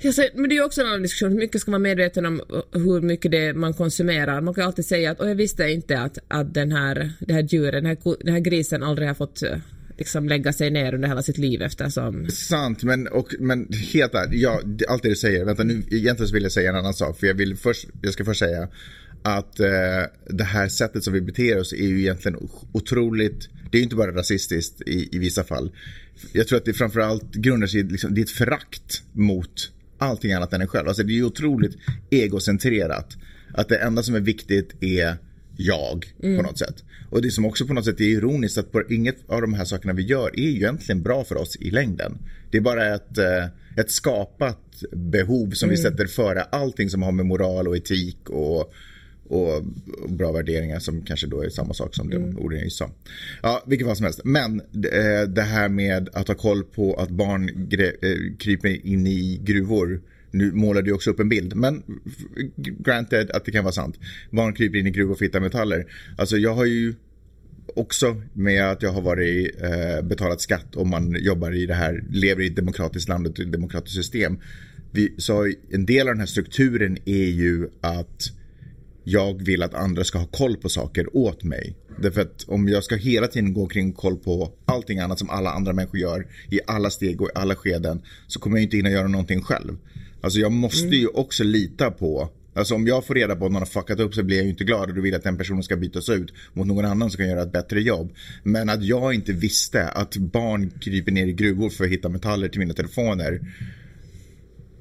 C: Jag säger, men det är ju också en annan diskussion, hur mycket ska man vara medveten om eh, hur mycket det man konsumerar. Man kan ju alltid säga att jag visste inte att, att den, här, det här djuret, den här, den här grisen aldrig har fått eh, liksom lägga sig ner under hela sitt liv eftersom...
B: Sant, men, och, men helt ärligt, ja, allt det du säger. Vänta, nu, egentligen vill jag säga en annan sak. För jag, vill först, jag ska först säga att eh, det här sättet som vi beter oss är ju egentligen otroligt, det är ju inte bara rasistiskt i, i vissa fall. Jag tror att det framförallt grundar sig i liksom, ett förakt mot allting annat än en själv. Alltså det är otroligt egocentrerat. Att det enda som är viktigt är jag på något sätt. Och det som också på något sätt är ironiskt att på inget av de här sakerna vi gör är ju egentligen bra för oss i längden. Det är bara ett, eh, ett skapat behov som vi sätter före allting som har med moral och etik och, och, bra värderingar som kanske då är samma sak som de orden jag just sa. Ja, vilket fall som helst. Men eh, det här med att ha koll på att barn eh, kryper in i gruvor nu målar du också upp en bild, men granted att det kan vara sant. Barn kryper in i gruvor för att hitta metaller. Alltså jag har ju också med att jag har varit eh, betalat skatt och man jobbar i det här, lever i ett demokratiskt land och ett demokratiskt system. Vi, så en del av den här strukturen är ju att jag vill att andra ska ha koll på saker åt mig. Därför att om jag ska hela tiden gå kring koll på allting annat som alla andra människor gör i alla steg och i alla skeden så kommer jag inte hinna göra någonting själv. Alltså jag måste mm. ju också lita på Alltså om jag får reda på att någon har fuckat upp så blir jag ju inte glad och då vill jag att den personen ska bytas ut mot någon annan som kan göra ett bättre jobb. Men att jag inte visste att barn kryper ner i gruvor för att hitta metaller till mina telefoner.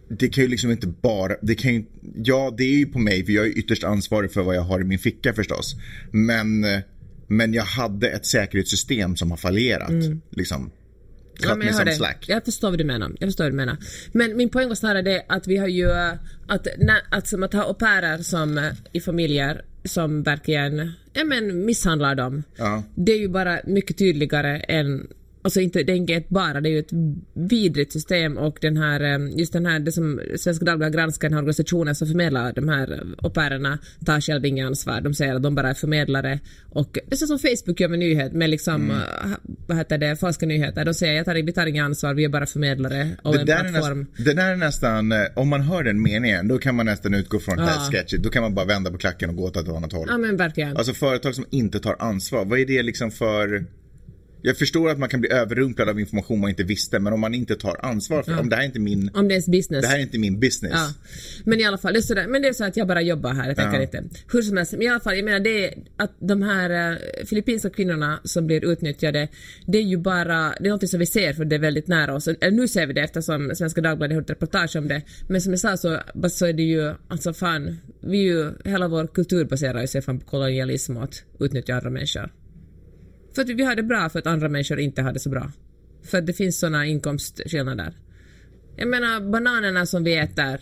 B: Det kan ju liksom inte bara, det kan ju, ja det är ju på mig för jag är ytterst ansvarig för vad jag har i min ficka förstås. Men, men jag hade ett säkerhetssystem som har fallerat. Mm. Liksom.
C: Ja, men jag, hör slack. jag förstår vad du menar. Jag förstår vad du menar. Men min poäng var snarare det att vi har ju att, att, som att ha au pairer som eh, i familjer som verkligen ja, men misshandlar dem. Ja. Det är ju bara mycket tydligare än Alltså inte, det är inget bara, det är ju ett vidrigt system och den här, eh, just den här, det som Svenska Dagbladet granskar, den här organisationen som förmedlar de här au pairerna tar själv inget ansvar. De säger att de bara är förmedlare och det är så som Facebook gör med nyhet, med liksom, mm. Eh, vad heter det, falska nyheter. De säger att vi tar inget ansvar, vi är bara förmedlare av det en plattform.
B: Det där är nästan, eh, om man hör den meningen, då kan man nästan utgå från ja. det här sketchet. Då kan man bara vända på klacken och gå åt ett annat håll.
C: Ja men verkligen.
B: Alltså företag som inte tar ansvar, vad är det liksom för jag förstår att man kan bli överrumplad av information man inte visste, men om man inte tar ansvar för ja. om det här är inte min...
C: Om det är business.
B: Det här är inte min business. Ja.
C: Men i alla fall, det är sådär, men det är så att jag bara jobbar här, jag tänker ja. inte. Hur som helst, men i alla fall, jag menar det är att de här uh, filippinska kvinnorna som blir utnyttjade, det är ju bara, det är något som vi ser för det är väldigt nära oss. Eller nu ser vi det eftersom Svenska Dagbladet har ett reportage om det. Men som jag sa så, så är det ju, alltså fan, vi är ju, hela vår kultur baserar sig på kolonialism och att utnyttja andra människor. För att vi har det bra för att andra människor inte har det så bra. För att det finns såna inkomstskillnader. Jag menar bananerna som vi äter,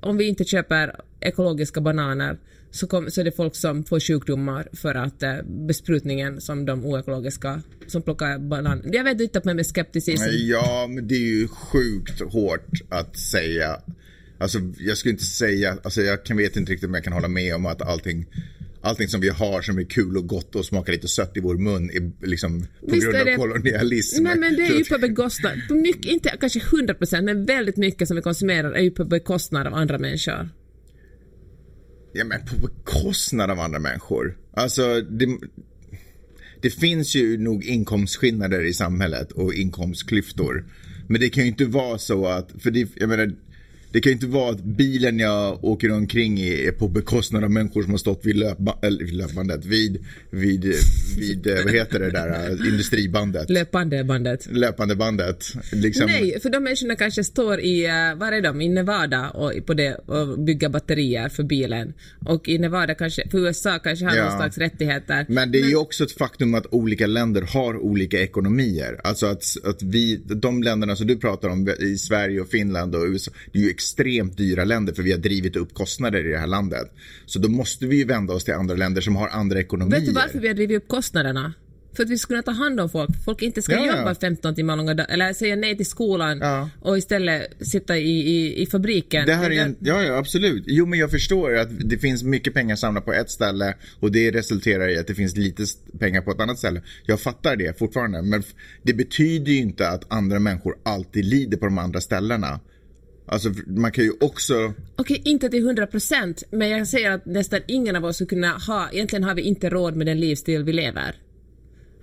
C: om vi inte köper ekologiska bananer så, kom, så är det folk som får sjukdomar för att eh, besprutningen som de oekologiska som plockar bananer. Jag vet inte på med skepticism.
B: Ja, men det är ju sjukt hårt att säga. Alltså jag skulle inte säga, alltså jag kan vet inte riktigt om jag kan hålla med om att allting allting som vi har som är kul och gott och smakar lite sött i vår mun är liksom på Visst grund av det... kolonialism.
C: Nej men det är ju på bekostnad, på mycket, inte kanske 100 procent men väldigt mycket som vi konsumerar är ju på bekostnad av andra människor.
B: Ja men på bekostnad av andra människor. Alltså det, det finns ju nog inkomstskillnader i samhället och inkomstklyftor. Men det kan ju inte vara så att, för det, jag menar det kan ju inte vara att bilen jag åker omkring i är på bekostnad av människor som har stått vid, löpba, eller, löpbandet, vid, vid, vid, eh, vad heter det där, eh, industribandet.
C: Löpande bandet.
B: Löpande bandet.
C: Liksom. Nej, för de människorna kanske står i, eh, var är de, i Nevada och, på det, och bygger batterier för bilen. Och i Nevada kanske, för USA kanske har ja. någon slags rättigheter.
B: Men det är Men... ju också ett faktum att olika länder har olika ekonomier. Alltså att, att vi, de länderna som du pratar om i Sverige och Finland och USA, det är ju extremt dyra länder för vi har drivit upp kostnader i det här landet. Så då måste vi ju vända oss till andra länder som har andra ekonomier.
C: Vet du varför vi har drivit upp kostnaderna? För att vi ska kunna ta hand om folk. Folk inte ska ja, jobba 15 timmar långa dagar, eller säga nej till skolan ja. och istället sitta i, i, i fabriken.
B: Det här är en, ja, ja, absolut. Jo, men jag förstår att det finns mycket pengar samlat på ett ställe och det resulterar i att det finns lite pengar på ett annat ställe. Jag fattar det fortfarande, men det betyder ju inte att andra människor alltid lider på de andra ställena. Alltså man kan ju också...
C: Okej, inte till 100 procent, men jag säger att nästan ingen av oss skulle kunna ha, egentligen har vi inte råd med den livsstil vi lever.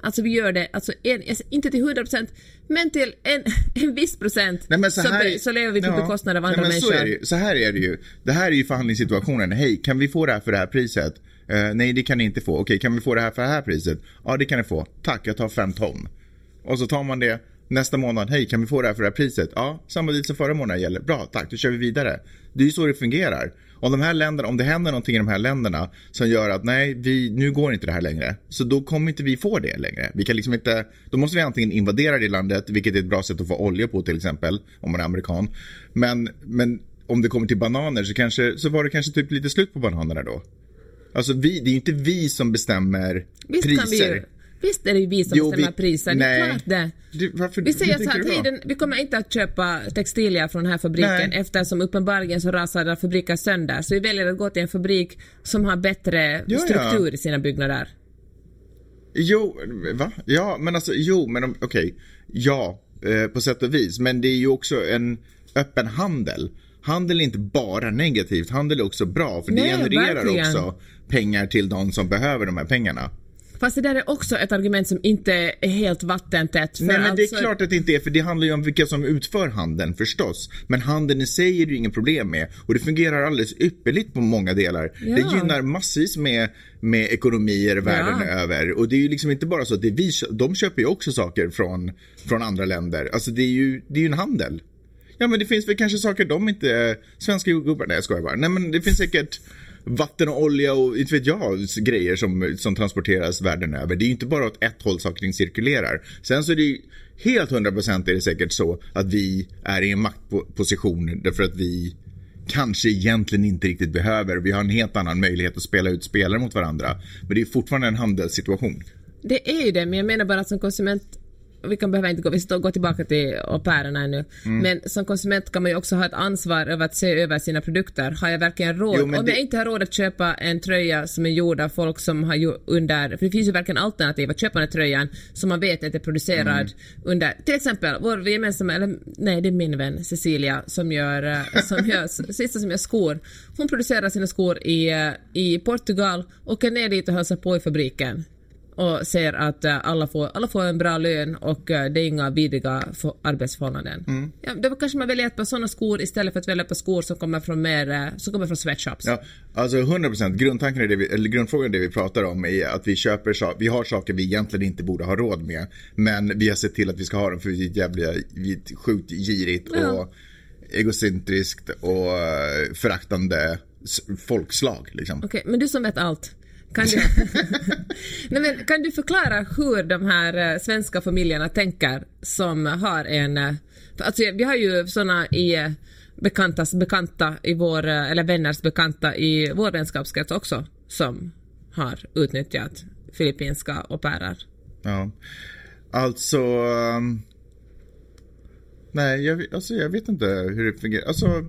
C: Alltså vi gör det, alltså en, inte till 100 procent, men till en, en viss procent Nej, så, så, så, lever vi på ja, bekostnad av andra nej, människor.
B: Så är, det, så här är det ju. Det här är ju förhandlingssituationen. Hej, kan vi få det här för det här priset? Uh, nej, det kan ni inte få. Okej, kan vi få det här för det här priset? Ja, det kan ni få. Tack, jag tar fem ton. Och så tar man det Nästa månad, hej kan vi få det här för det här priset? Ja, samma deal som förra månaden gäller. Bra, tack, då kör vi vidare. Det är ju så det fungerar. Om de här länderna, om det händer någonting i de här länderna som gör att nej, vi, nu går inte det här längre. Så då kommer inte vi få det längre. Vi kan liksom inte, då måste vi antingen invadera det landet, vilket är ett bra sätt att få olja på till exempel, om man är amerikan. Men, men om det kommer till bananer så, kanske, så var det kanske typ lite slut på bananerna då. Alltså vi, det är ju inte vi som bestämmer
C: Visst priser. Visst är det ju vi som jo, bestämmer vi, priser, det är klart det. Du, varför, vi säger så att hej, vi kommer inte att köpa textilier från den här fabriken nej. eftersom uppenbarligen så rasar fabriken sönder. Så vi väljer att gå till en fabrik som har bättre ja, struktur ja. i sina byggnader.
B: Jo, va? Ja, men alltså jo, men okej. Okay. Ja, eh, på sätt och vis. Men det är ju också en öppen handel. handel är inte bara negativt, handel är också bra för det
C: Nej,
B: genererar
C: verkligen.
B: också pengar till de som behöver de här pengarna.
C: Fast det där är också ett argument som inte är helt vattentätt.
B: Nej men det
C: alltså,
B: är klart att det inte är för det handlar ju om vilka som utför handeln förstås. Men handeln i sig är det ju inget problem med och det fungerar alldeles ypperligt på många delar.
C: Ja.
B: Det gynnar massvis med, med ekonomier världen
C: Ja.
B: över och det är ju liksom inte bara så att det är vi, de köper ju också saker från, från andra länder. Alltså det är ju, det är ju en handel. Ja men det finns väl kanske saker de inte, svenska jordgubbar, nej jag skojar bara. Nej men det finns säkert vatten och olja och inte vet jag, grejer som, som transporteras världen över. Det är ju inte bara åt ett håll saker cirkulerar. Sen så är det ju helt hundra procent är det säkert så att vi är i en maktposition därför att vi kanske egentligen inte riktigt behöver. Vi har en helt annan möjlighet att spela ut spelare mot varandra. Men det är fortfarande en handelssituation.
C: Det är ju det, men jag menar bara att som konsument vi kan behöva inte gå, vi står, gå tillbaka till au pairerna ännu.
B: Mm.
C: Men som konsument kan man ju också ha ett ansvar över att se över sina produkter. Har jag verkligen råd?
B: Jo,
C: Om
B: det-
C: jag inte har råd att köpa en tröja som är gjord av folk som har ju under, för det finns ju verkligen alternativ att köpa den här tröjan som man vet att är producerad
B: Mm.
C: under, till exempel vår gemensamma, eller nej det är min vän Cecilia som gör, eh, som gör, sista som gör skor. Hon producerar sina skor i, eh, i Portugal, åker ner dit och hälsar på i fabriken och ser att eh, alla, får, alla får en bra lön och eh, det är inga vidriga för, arbetsförhållanden.
B: Mm.
C: Ja, då kanske man väljer ett par sådana skor istället för att välja ett par skor som kommer från mer, eh, som kommer från sweatshops.
B: Ja, alltså 100% grundtanken är det vi, eller grundfrågan är det vi pratar om är att vi köper vi har saker vi egentligen inte borde ha råd med. Men vi har sett till att vi ska ha dem för vi är jävla, vi är sjukt girigt
C: Ja.
B: och egocentriskt och föraktande folkslag liksom.
C: Okej, men du som vet allt. Kan du, Nej, men kan du förklara hur de här eh, svenska familjerna tänker som har en... Eh, alltså, vi har ju såna i eh, bekantas bekanta i vår, eller vänners bekanta i vår vänskapskrets också som har utnyttjat filippinska au pairer.
B: Ja. Alltså... Um... nej, jag, vet- alltså, jag vet inte hur det fungerar. Alltså...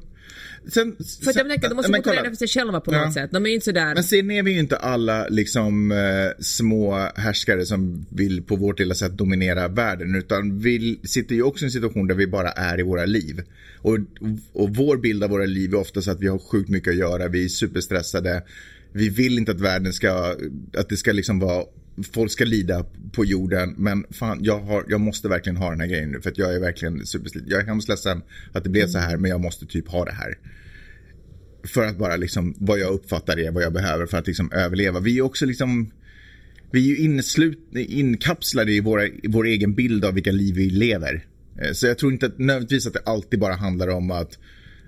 B: Sen,
C: För jag tänker, de måste
B: men kolla.
C: för sig själva på
B: Ja.
C: något sätt. De är ju inte sådär...
B: Men sen är vi ju inte alla liksom eh, små härskare som vill på vårt lilla sätt dominera världen utan vi sitter ju också i en situation där vi bara är i våra liv. Och, och vår bild av våra liv är oftast att vi har sjukt mycket att göra, vi är superstressade. Vi vill inte att världen ska, att det ska liksom vara Folk ska lida på jorden men fan jag, har, jag måste verkligen ha den här grejen nu för att jag är verkligen supersliten. Jag är hemskt ledsen att det blev så här men jag måste typ ha det här för att bara liksom vad jag uppfattar är vad jag behöver för att liksom överleva. Vi är också liksom vi är ju inslut, inkapslade i, våra, i vår egen bild av vilka liv vi lever. Eh, så jag tror inte att, nödvändigtvis att det alltid bara handlar om att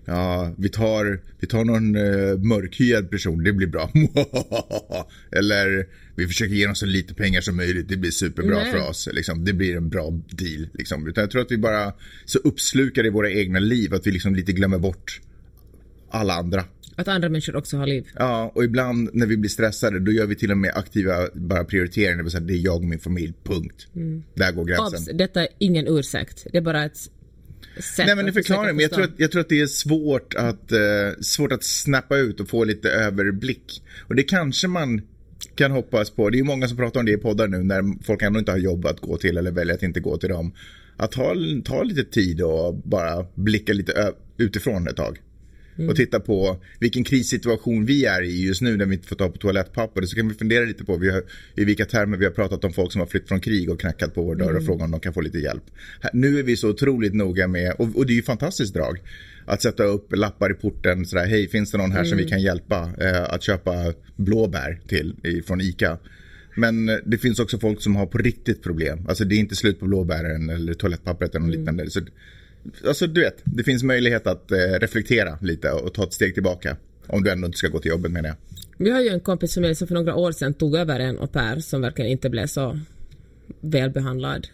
B: ja, vi tar, vi tar någon uh, mörkhyad person, det blir bra. Eller vi försöker ge dem så lite pengar som möjligt, det blir superbra
C: Nej.
B: för oss. Liksom, det blir en bra deal. Liksom. Utan jag tror att vi bara så uppslukar i våra egna liv att vi liksom lite glömmer bort alla andra.
C: Att andra människor också har liv.
B: Ja, och ibland när vi blir stressade då gör vi till och med aktiva bara prioriteringar. Det vill säga det är jag och min familj, punkt. Där går gränsen.
C: Obs, detta är ingen ursäkt. Det är bara ett sätt
B: Nej men
C: försöka
B: förklarar men jag
C: förstå.
B: tror, att, jag tror att det är svårt att, eh, svårt att snappa ut och få lite överblick. Och det kanske man kan hoppas på. Det är ju många som pratar om det i poddar nu när folk ändå inte har jobb att gå till eller väljer att inte gå till dem. Att ta, ta lite tid och bara blicka lite utifrån ett tag. Och titta på vilken krissituation vi är i just nu när vi inte får ta på toalettpapper. Så kan vi fundera lite på vi har, i vilka termer vi har pratat om folk som har flytt från krig och knackat på vår dörr och frågat om de kan få lite hjälp. Nu är vi så otroligt noga med, och, och det är ju fantastiskt drag, att sätta upp lappar i porten sådär, hej finns det någon här som vi kan hjälpa eh, att köpa blåbär till i, från ICA. Men eh, det finns också folk som har på riktigt problem. Alltså det är inte slut på blåbären eller toalettpappret eller något liknande. Så, alltså du vet, det finns möjlighet att eh, reflektera lite och ta ett steg tillbaka. Om du ändå inte ska gå till jobbet menar jag.
C: Vi har ju en kompis som för några år sedan tog över en au pair som verkligen inte blev så välbehandlad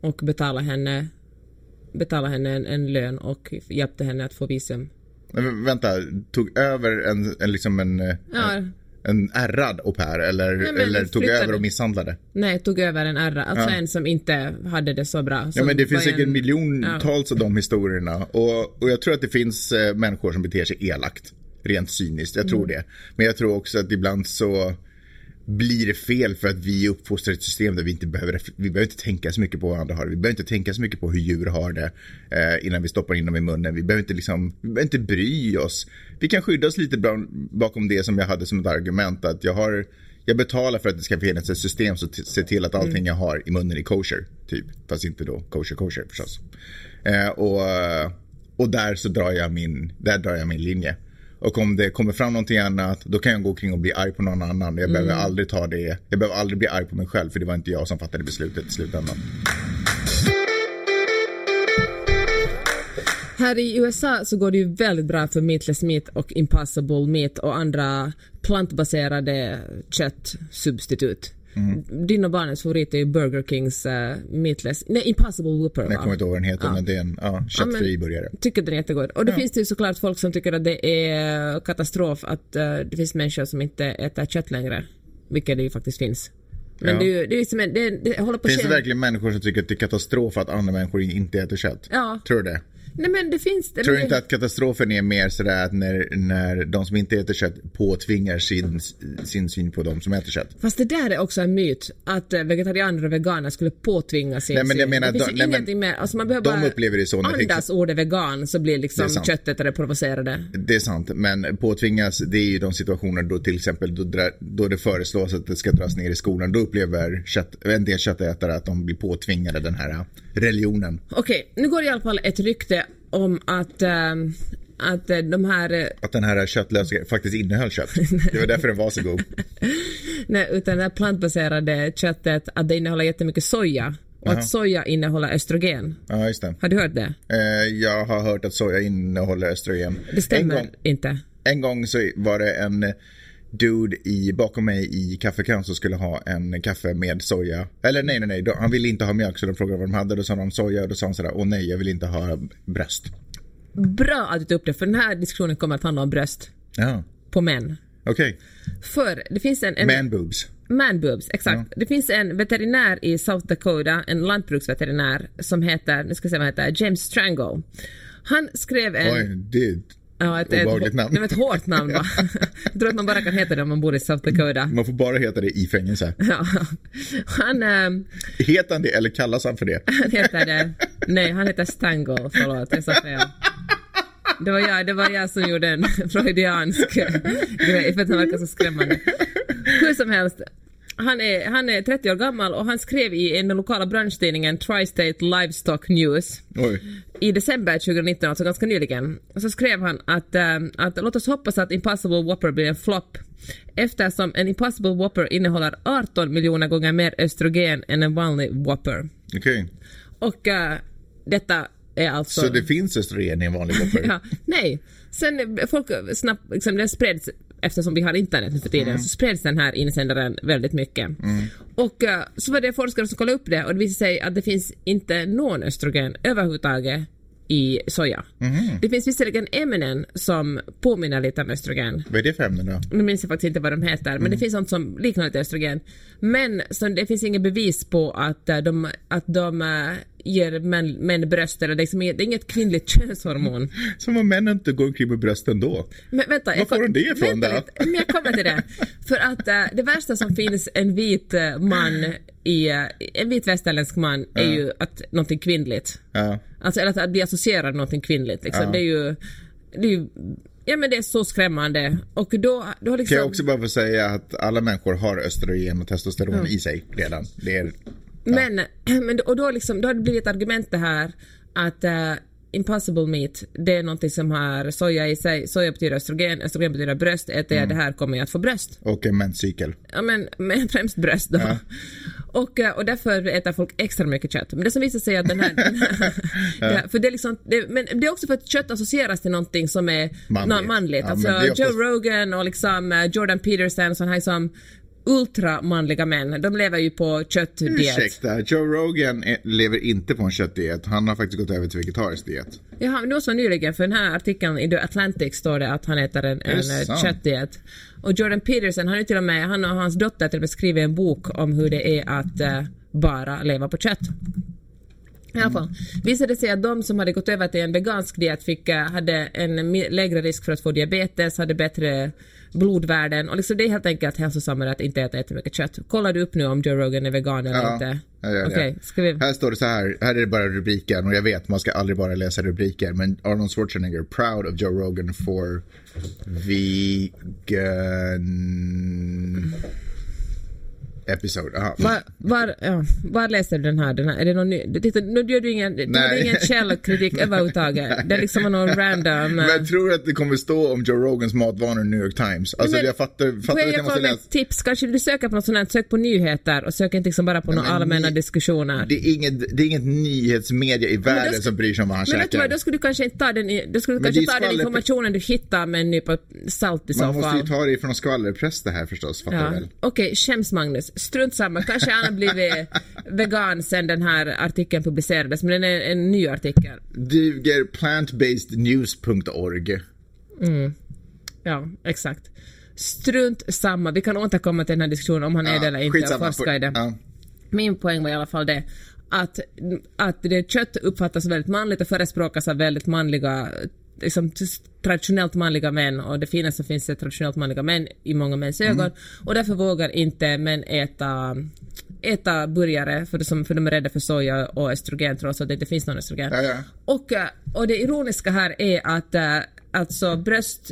C: och betalade henne, betalade henne en, en lön och hjälpte henne att få visum.
B: Men vänta, tog över en, en, liksom en, eh,
C: Ja,
B: en ärrad au pair eller,
C: men
B: eller tog
C: flyttade.
B: över och misshandlade?
C: nej, tog över en ärra, alltså en som inte hade det så bra.
B: Ja men det finns säkert
C: en-
B: miljontals av de historierna och, och jag tror att det finns eh, människor som beter sig elakt. Rent cyniskt, jag tror
C: Mm.
B: det. Men jag tror också att ibland så blir det fel för att vi uppfostrar ett system där vi inte behöver, vi behöver inte tänka så mycket på vad andra har. Vi behöver inte tänka så mycket på hur djur har det eh, innan vi stoppar in dem i munnen. Vi behöver inte liksom, vi behöver inte bry oss. Vi kan skydda oss lite bakom det som jag hade som ett argument att jag har jag betalar för att det ska finnas ett system som ser till att allting mm. jag har i munnen är kosher. Typ. Fast inte då kosher kosher förstås. Eh, och, och där så drar jag min, där drar jag min linje. Och om det kommer fram någonting annat, då kan jag gå omkring och bli arg på någon annan. Jag behöver mm. aldrig ta det. Jag behöver aldrig bli arg på mig själv, för det var inte jag som fattade beslutet i slutändan.
C: Här i USA så går det ju väldigt bra för meatless meat och impossible meat och andra plantbaserade köttsubstitut. Mm. Din och barnens favorit är ju Burger Kings uh, meatless, nej Impossible Whopper
B: Jag kommer inte ihåg vad den heter ja. men det är en ja, köttfri ja, burgare.
C: Tycker den är jättegod. Och då ja. finns det ju såklart folk som tycker att det är katastrof att uh, det finns människor som inte äter kött längre. Vilket det ju faktiskt finns. Men ja. det, är ju, det, är det, det håller på
B: Finns det verkligen människor som tycker att det är katastrof att andra människor inte äter kött?
C: Ja.
B: Tror du det?
C: Nej men det finns...
B: Det Tror du inte att katastrofen är mer sådär att när, när de som inte äter kött påtvingar sin, sin syn på de som äter kött?
C: Fast det där är också en myt, att eh, vegetarianer och veganer skulle påtvinga sin
B: nej, men jag menar,
C: Det finns
B: de,
C: ingenting mer, alltså man behöver
B: de bara upplever det så
C: andas ordet vegan så blir liksom köttet eller provocerade.
B: Det är sant, men påtvingas det är ju de situationer då till exempel då, då det föreslås att det ska dras ner i skolan. Då upplever kött, en del köttätare att de blir påtvingade den här religionen.
C: Okej, nu går det i alla fall ett rykte om att ähm, att äh, de här... Äh,
B: att den här köttlösa faktiskt innehöll kött. Det var därför den var så god.
C: Nej, utan det här plantbaserade köttet, att det innehåller jättemycket soja. Och Aha. att soja innehåller östrogen.
B: Ja, just det.
C: Har du hört det?
B: Eh, jag har hört att soja innehåller östrogen.
C: Det stämmer gång, inte.
B: En gång så var det en dude i, bakom mig i kaffekön som skulle ha en kaffe med soja. Eller nej, nej, nej, han ville inte ha mjölk så de frågade vad de hade. Då sa de soja och då sa han sådär, åh nej, jag vill inte ha bröst.
C: Bra att du tog upp det, för den här diskussionen kommer att handla om bröst.
B: Ja.
C: På män.
B: Okej. Okay.
C: För det finns en... en
B: Man boobs.
C: Man boobs, exakt. Ja. Det finns en veterinär i South Dakota, en lantbruksveterinär som heter, nu ska jag se vad han heter, James Strangle. Han skrev en...
B: Oj, det
C: Ja, ett, ett, namn. Var ett hårt namn va? Jag tror att man bara kan heta det om man bor i South Dakota.
B: Man får bara heta det i fängelse.
C: Ja. Han... Ähm,
B: heter han det eller kallas han för det?
C: Han heter det... Nej, han heter Stangle. Förlåt, jag sa fel. Det var jag, det var jag som gjorde en freudiansk grej för att han verkar så skrämmande. Hur som helst, han är, han är 30 år gammal och han skrev i den lokala branschtidningen Tri-State Livestock News
B: Oj.
C: i december 2019, alltså ganska nyligen, så skrev han att, äh, att låt oss hoppas att Impossible Whopper blir en flopp eftersom en Impossible Whopper innehåller 18 miljoner gånger mer östrogen än en vanlig Whopper.
B: Okej. Okay.
C: Och äh, detta är alltså...
B: Så det finns östrogen i en vanlig Whopper?
C: ja, nej. Sen folk snabbt, liksom, det spreds eftersom vi har internet nu för tiden, mm. så spreds den här insändaren väldigt mycket.
B: Mm.
C: Och uh, så var det forskare som kollade upp det och det visade sig att det finns inte någon östrogen överhuvudtaget i soja.
B: Mm.
C: Det finns visserligen ämnen som påminner lite om östrogen.
B: Vad är det för ämnen då?
C: Nu minns jag faktiskt inte vad de heter, men det mm. finns sånt som liknar lite östrogen. Men så det finns inget bevis på att uh, de, att de uh, ger män, män bröst eller liksom, det är inget kvinnligt könshormon.
B: Som om män inte går omkring med bröst ändå.
C: Men vänta,
B: Var får de det ifrån då?
C: Men jag kommer till det. För att uh, det värsta som finns en vit man i, en vit västerländsk man är ju att någonting kvinnligt.
B: Ja.
C: Alltså eller att, bli associerad någonting kvinnligt liksom. Ja. Det är ju, det är ju Ja men det är så skrämmande. Och då, då liksom...
B: Kan jag också bara få säga att alla människor har östrogen och testosteron mm. i sig redan. Det är
C: men, men och då, liksom, då har det blivit ett argument det här att uh, impossible meat, det är någonting som har soja i sig. Soja betyder östrogen, östrogen betyder bröst. Äter jag mm. det här kommer jag att få bröst.
B: Och en menscykel.
C: Ja men, men främst bröst då. Ja. Och, eh, och därför äter folk extra mycket kött. Men det som visar sig att den här... Den här ja. för det är liksom, det, men det är också för att kött associeras till någonting som är manligt. manligt. Ja, alltså Joe Rogan och liksom eh, Jordan Peterson, sån här som ultramanliga män, de lever ju på köttdiet.
B: Ursäkta, Joe Rogan lever inte på en köttdiet. Han har faktiskt gått över till vegetarisk diet.
C: Ja, det var så nyligen, för den här artikeln i The Atlantic står det att han äter en, en eh, köttdiet. Och Jordan Peterson, han är till och med, han och hans dotter till och med skrivit en bok om hur det är att uh, bara leva på kött. I alla fall, visade det sig att de som hade gått över till en vegansk diet fick, eh, hade en lägre risk för att få diabetes, hade bättre blodvärden och liksom det är helt enkelt hälsosammare att inte äta jättemycket kött. Kollar du upp nu om Joe Rogan är vegan eller
B: Ja,
C: inte?
B: det.
C: Okej, ska vi...
B: Här står det så här, här är det bara rubriken och jag vet man ska aldrig bara läsa rubriker men Arnold Schwarzenegger proud of Joe Rogan for vegan episode. Aha.
C: Var, var, ja, var läser du den här? Den här är det någon ny? Titta, nu gör du ingen, du gjorde ingen källkritik överhuvudtaget. Det är liksom någon random...
B: Men
C: eh,
B: jag tror att det kommer stå om Joe Rogans matvanor i New York Times. Alltså
C: men-
B: jag fattar, fattar
C: jag
B: att jag måste läsa.
C: ett tips? Kanske du söker på något sånt här, sök på nyheter och sök inte liksom bara på några
B: men
C: allmänna
B: ni-
C: diskussioner.
B: Det är, inget, det är inget nyhetsmedia i världen
C: ska-
B: som bryr sig om vad han
C: Men
B: käkar.
C: vad, då skulle du kanske inte ta den, då skulle du
B: Men
C: kanske ta den informationen du hittar med en nypa salt i så
B: Man måste ju
C: fall.
B: ta det från skvallerpress det här förstås, fattar
C: Ja.
B: väl?
C: Okej, skäms Magnus. Strunt samma. Kanske han har blivit vegan sen den här artikeln publicerades, men den är en ny artikel.
B: Duger plantbasednews.org.
C: Ja, exakt. Strunt samma. Vi kan återkomma till den här diskussionen om han är det eller inte och forska i det.
B: Ja.
C: Min poäng var i alla fall det att, att det kött uppfattas väldigt manligt och förespråkas av väldigt manliga liksom, traditionellt manliga män och det fina som finns är traditionellt manliga män i många mäns
B: Mm.
C: ögon och därför vågar inte män äta äta burgare för, de- för de är rädda för soja och östrogen trots att det inte finns någon östrogen.
B: Ja, ja.
C: Och, eh, och det ironiska här är att eh, alltså bröst,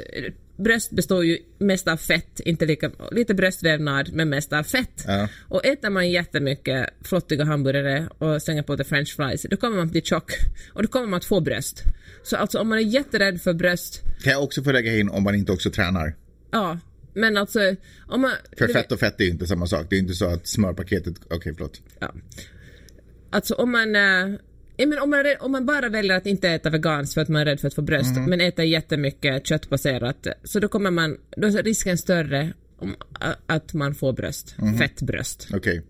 C: bröst består ju mest av fett, inte lika, lite bröstvävnad men mest av fett.
B: Ja.
C: Och äter man jättemycket flottiga hamburgare och slänger på det french fries, då kommer man bli tjock. Och då kommer man att få bröst. Så alltså om man är jätterädd för bröst,
B: Kan jag också få lägga in om man inte också tränar?
C: ja. Men alltså, om man...
B: För fett och fett är ju inte samma sak. Det är inte så att smörpaketet, okej förlåt.
C: Ja. Alltså om man... ja, men om, man om man bara väljer att inte äta veganskt för att man är rädd för att få bröst, men äter jättemycket köttbaserat, så då kommer man... Då är risken större om, att man får bröst. Fett bröst.
B: Okej.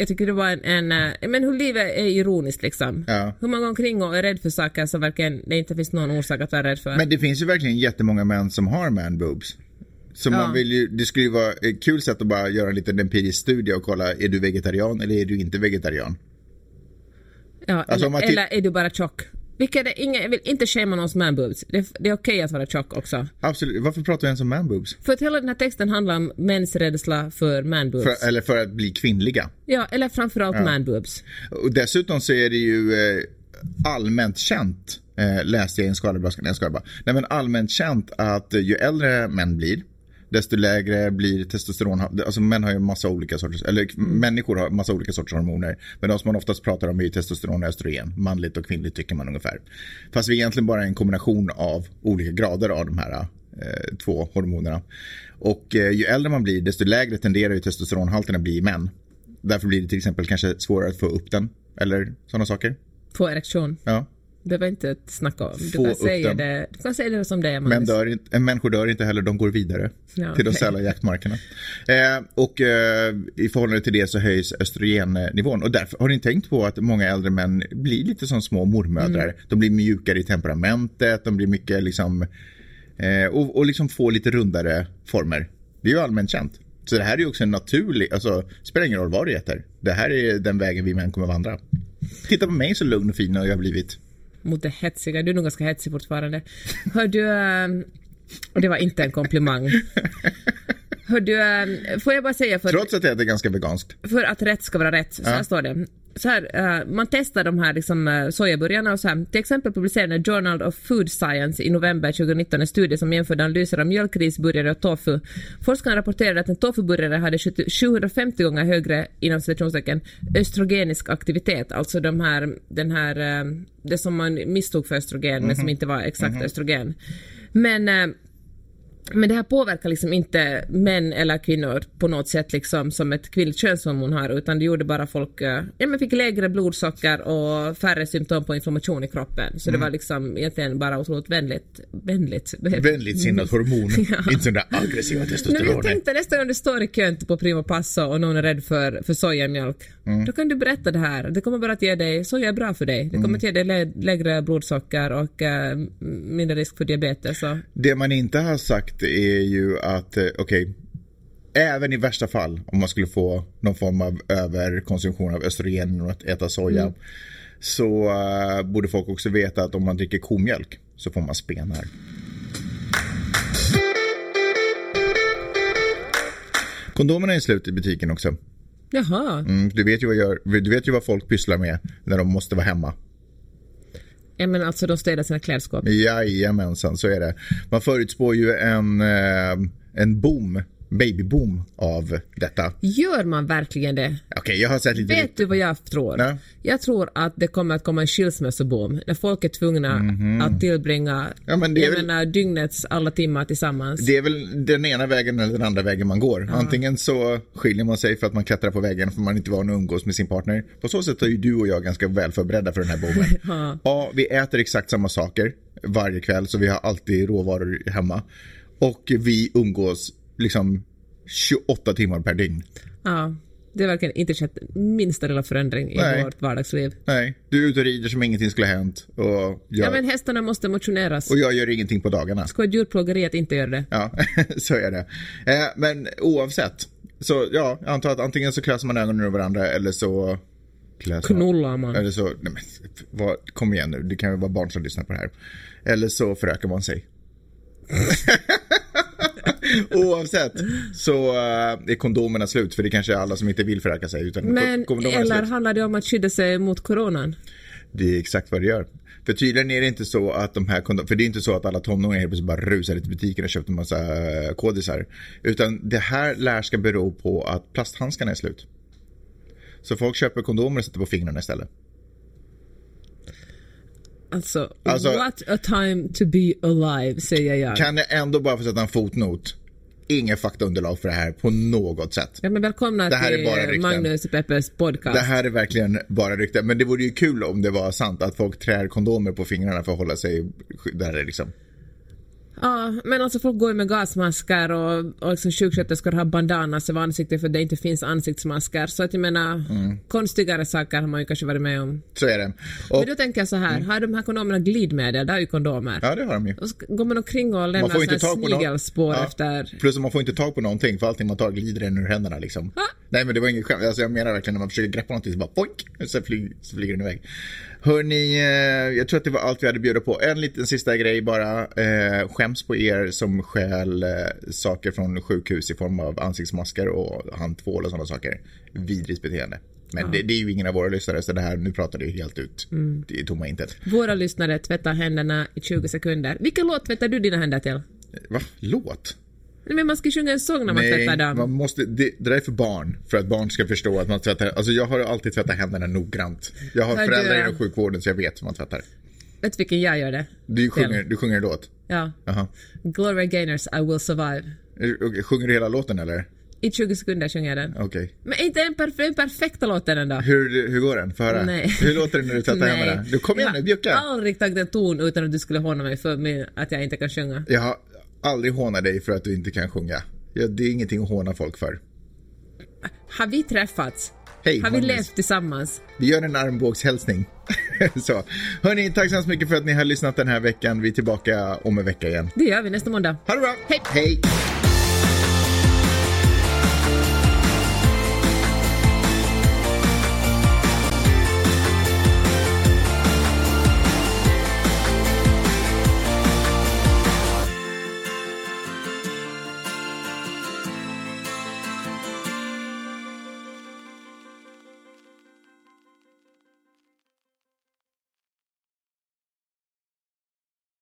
C: Jag tycker det var en... en eh, men hur livet är ironiskt liksom.
B: Ja.
C: Hur man går omkring och är rädd för saker som verkligen det inte finns någon orsak att vara rädd för.
B: Men det finns ju verkligen jättemånga män som har man boobs. Så man
C: Ja.
B: vill ju, det skulle ju vara ett kul sätt att bara göra en liten empirisk studie och kolla, är du vegetarian eller är du inte vegetarian?
C: ja,
B: alltså man
C: eller, eller är du bara tjock? Vilket är inga, jag vill inte shamea någons manboobs. Det, det är okej att vara tjock också.
B: Absolut, varför pratar vi ens om man boobs?
C: För att hela den här texten handlar om mäns rädsla för manboobs.
B: För, eller för att bli kvinnliga.
C: Ja, eller framförallt manboobs.
B: Och dessutom så är det ju eh, allmänt känt, eh, läste jag i en skvallerbraskan, jag skojar bara. Nej men allmänt känt att ju äldre män blir, desto lägre blir testosteron. Alltså män har ju massa olika sorters, eller människor har massa olika sorters hormoner. Men de som man oftast pratar om är ju testosteron och östrogen. Manligt och kvinnligt tycker man ungefär. Fast vi är egentligen bara en kombination av olika grader av de här eh, två hormonerna. Och eh, ju äldre man blir, desto lägre tenderar ju testosteronhalten att bli i män. Därför blir det till exempel kanske svårare att få upp den. Eller sådana saker.
C: Få erektion.
B: Ja.
C: Du behöver inte snacka om. Du kan, säga
B: den.
C: det, du kan säga det som det är.
B: Men dör inte, en människor dör inte heller, de går vidare
C: Ja,
B: till de sälla jaktmarkerna. Eh, och eh, i förhållande till det så höjs östrogennivån. Och därför har ni tänkt på att många äldre män blir lite som små mormödrar.
C: Mm.
B: De blir mjukare i temperamentet, de blir mycket liksom eh, och, och liksom får lite rundare former. Det är ju allmänt känt. Så det här är ju också en naturlig, alltså spelar ingen roll vad du äter. Det här är den vägen vi män kommer vandra. Titta på mig så lugn och fin jag har blivit.
C: Mot det hetsiga. Du är nog ganska hetsig fortfarande. Hör du... Ehm, och det var inte en komplimang. Hör du, ehm, får jag bara säga för,
B: Trots att jag äter ganska veganskt.
C: för att rätt ska vara rätt. Så här
B: Ja.
C: står det. Så här, eh, man testar de här liksom, uh, sojaburgarna och så här. Till exempel publicerade Journal of Food Science i november 2019 en studie som jämförde analyser av mjölkrisburgare och tofu. Forskarna rapporterade att en tofuburgare hade 70 750 gånger högre inom citationstecken östrogenisk aktivitet, alltså de här, den här, eh, det som man misstog för östrogen men som inte var exakt östrogen. Men eh, men det här påverkar liksom inte män eller kvinnor på något sätt liksom som ett kvinnligt könshormon har utan det gjorde bara folk, eh, ja men fick lägre blodsocker och färre symptom på inflammation i kroppen. Så det var liksom egentligen bara otroligt vänligt, vänligt.
B: Vänligt sinnat hormon.
C: Ja.
B: Inte där aggressiva
C: Nej, men jag tänkte nästa gång du står i kön på Primo Passo och någon är rädd för, för sojamjölk, då kan du berätta det här. Det kommer bara att ge dig, soja är bra för dig. Det kommer att ge dig lä- lägre blodsocker och eh, mindre risk för diabetes. Och,
B: Det man inte har sagt är ju att, eh, okej, även i värsta fall om man skulle få någon form av överkonsumtion av östrogen och att äta soja. så uh, borde folk också veta att om man dricker komjölk så får man spenar. Kondomerna är slut i butiken också.
C: Jaha.
B: Mm, du, vet ju vad gör, du vet ju vad folk pysslar med när de måste vara hemma.
C: Ja men alltså de städar sina klädskåp.
B: Jajamensan, så är det. Man förutspår ju en, eh, en boom babyboom av detta.
C: Gör man verkligen det?
B: Okej, okay, jag har sett lite...
C: Vet du vad jag tror?
B: Nej.
C: Jag tror att det kommer att komma en skilsmässoboom när folk är tvungna mm -hmm. att tillbringa
B: ja, men det är väl...
C: menar, dygnets alla timmar tillsammans.
B: Det är väl den ena vägen eller den andra vägen man går. Ja. Antingen så skiljer man sig för att man klättrar på väggen för man inte van att umgås med sin partner. På så sätt är ju du och jag ganska väl förberedda för den här boomen.
C: ja.
B: ja, vi äter exakt samma saker varje kväll så vi har alltid råvaror hemma. Och vi umgås liksom 28 timmar per dygn.
C: Ja, det verkligen inte skett minsta lilla förändring i
B: Nej.
C: vårt vardagsliv.
B: Nej, du är ute och rider som ingenting skulle ha hänt. Och jag,
C: Ja men hästarna måste motioneras.
B: och jag gör ingenting på dagarna.
C: Ska ett djurplågeri att inte göra det?
B: Ja, så är det. Eh, men oavsett. Så ja, jag antar att antingen så klöser man ögonen ur varandra eller så.
C: Knullar man.
B: Eller så, nej men, vad, kom igen nu, det kan ju vara barn som lyssnar på det här. Eller så förökar man sig. Oavsett så uh, är kondomerna slut för det kanske är alla som inte vill föröka sig. Utan
C: Men eller handlar det om att skydda sig mot coronan?
B: Det är exakt vad det gör. För tydligen är det inte så att de här kondomerna, för det är inte så att alla tonåringar helt plötsligt bara rusar till butiken och köper en massa uh, kodisar. Utan det här lär ska bero på att plasthandskarna är slut. Så folk köper kondomer och sätter på fingrarna istället.
C: Alltså,
B: Alltså-
C: what a time to be alive, säger jag.
B: Kan jag ändå bara få sätta en fotnot? Inget faktaunderlag för det här på något sätt.
C: Ja, men välkomna
B: Det här är
C: till
B: bara rykten.
C: Magnus Peppers podcast.
B: Det här är verkligen bara rykten. Men det vore ju kul om det var sant att folk trär kondomer på fingrarna för att hålla sig skyddade liksom.
C: Ja, men alltså folk går ju med gasmasker och, och liksom sjuksköterskor har bandanas över ansiktet för det inte finns ansiktsmasker. Så att jag menar,
B: Mm.
C: konstigare saker har man ju kanske varit med om.
B: Så är det. Och,
C: Men då tänker jag så här, har de här kondomerna glidmedel? Det är ju kondomer.
B: ja, det har de ju.
C: Och så går man omkring och lämnar
B: Man någon-
C: snigelspår
B: Ja.
C: efter...
B: Plus att man får inte tag på någonting för allting man tar glider in ur händerna liksom.
C: Ah.
B: Nej men det var inget skämt. Alltså, jag menar verkligen när man försöker greppa någonting så bara poink, så, flyg, så flyger den iväg. Hörni, eh, jag tror att det var allt vi hade bjuda på. En liten sista grej bara. Eh, skäms på er som stjäl eh, saker från sjukhus i form av ansiktsmasker och handtvål och sådana saker. Vidrigt beteende. Men det, det är ju ingen av våra lyssnare så det här, nu pratar ju helt ut.
C: Mm.
B: Det är tomma intet.
C: Våra lyssnare tvättar händerna i 20 sekunder. Vilken låt tvättar du dina händer till?
B: Va? Låt?
C: Nej, Men man ska ju sjunga en sång när man tvättar dem.
B: man måste, det, det där är för barn. För att barn ska förstå att man tvättar. Alltså jag har alltid tvättat händerna noggrant. Jag har
C: Hör du,
B: föräldrar
C: eh,
B: inom sjukvården så jag vet hur man tvättar.
C: Vet du vilken jag gör det?
B: Du sjunger, du sjunger en låt?
C: Ja.
B: Jaha.
C: Gloria Gaynors I will survive.
B: Eh, Sjunger du hela låten eller?
C: I 20 sekunder sjunger jag den.
B: Okej.
C: Men inte en perf perfekta låten ändå.
B: Hur, hur går den? Få höra.
C: Nej.
B: Hur låter det när du tvättar händerna? Du, kom igen nu,
C: Jag
B: bjucka.
C: har aldrig tagit en ton utan att du skulle håna mig för att jag inte kan sjunga.
B: Jag har aldrig hånat dig för att du inte kan sjunga. Ja, det är ingenting att håna folk för.
C: Har vi träffats?
B: Hej,
C: Har vi levt tillsammans?
B: Vi gör en armbågshälsning. så. Hörni, tack så hemskt mycket för att ni har lyssnat den här veckan. Vi är tillbaka om en vecka igen.
C: Det gör vi nästa måndag.
B: Ha det bra!
C: Hej.
B: Hej.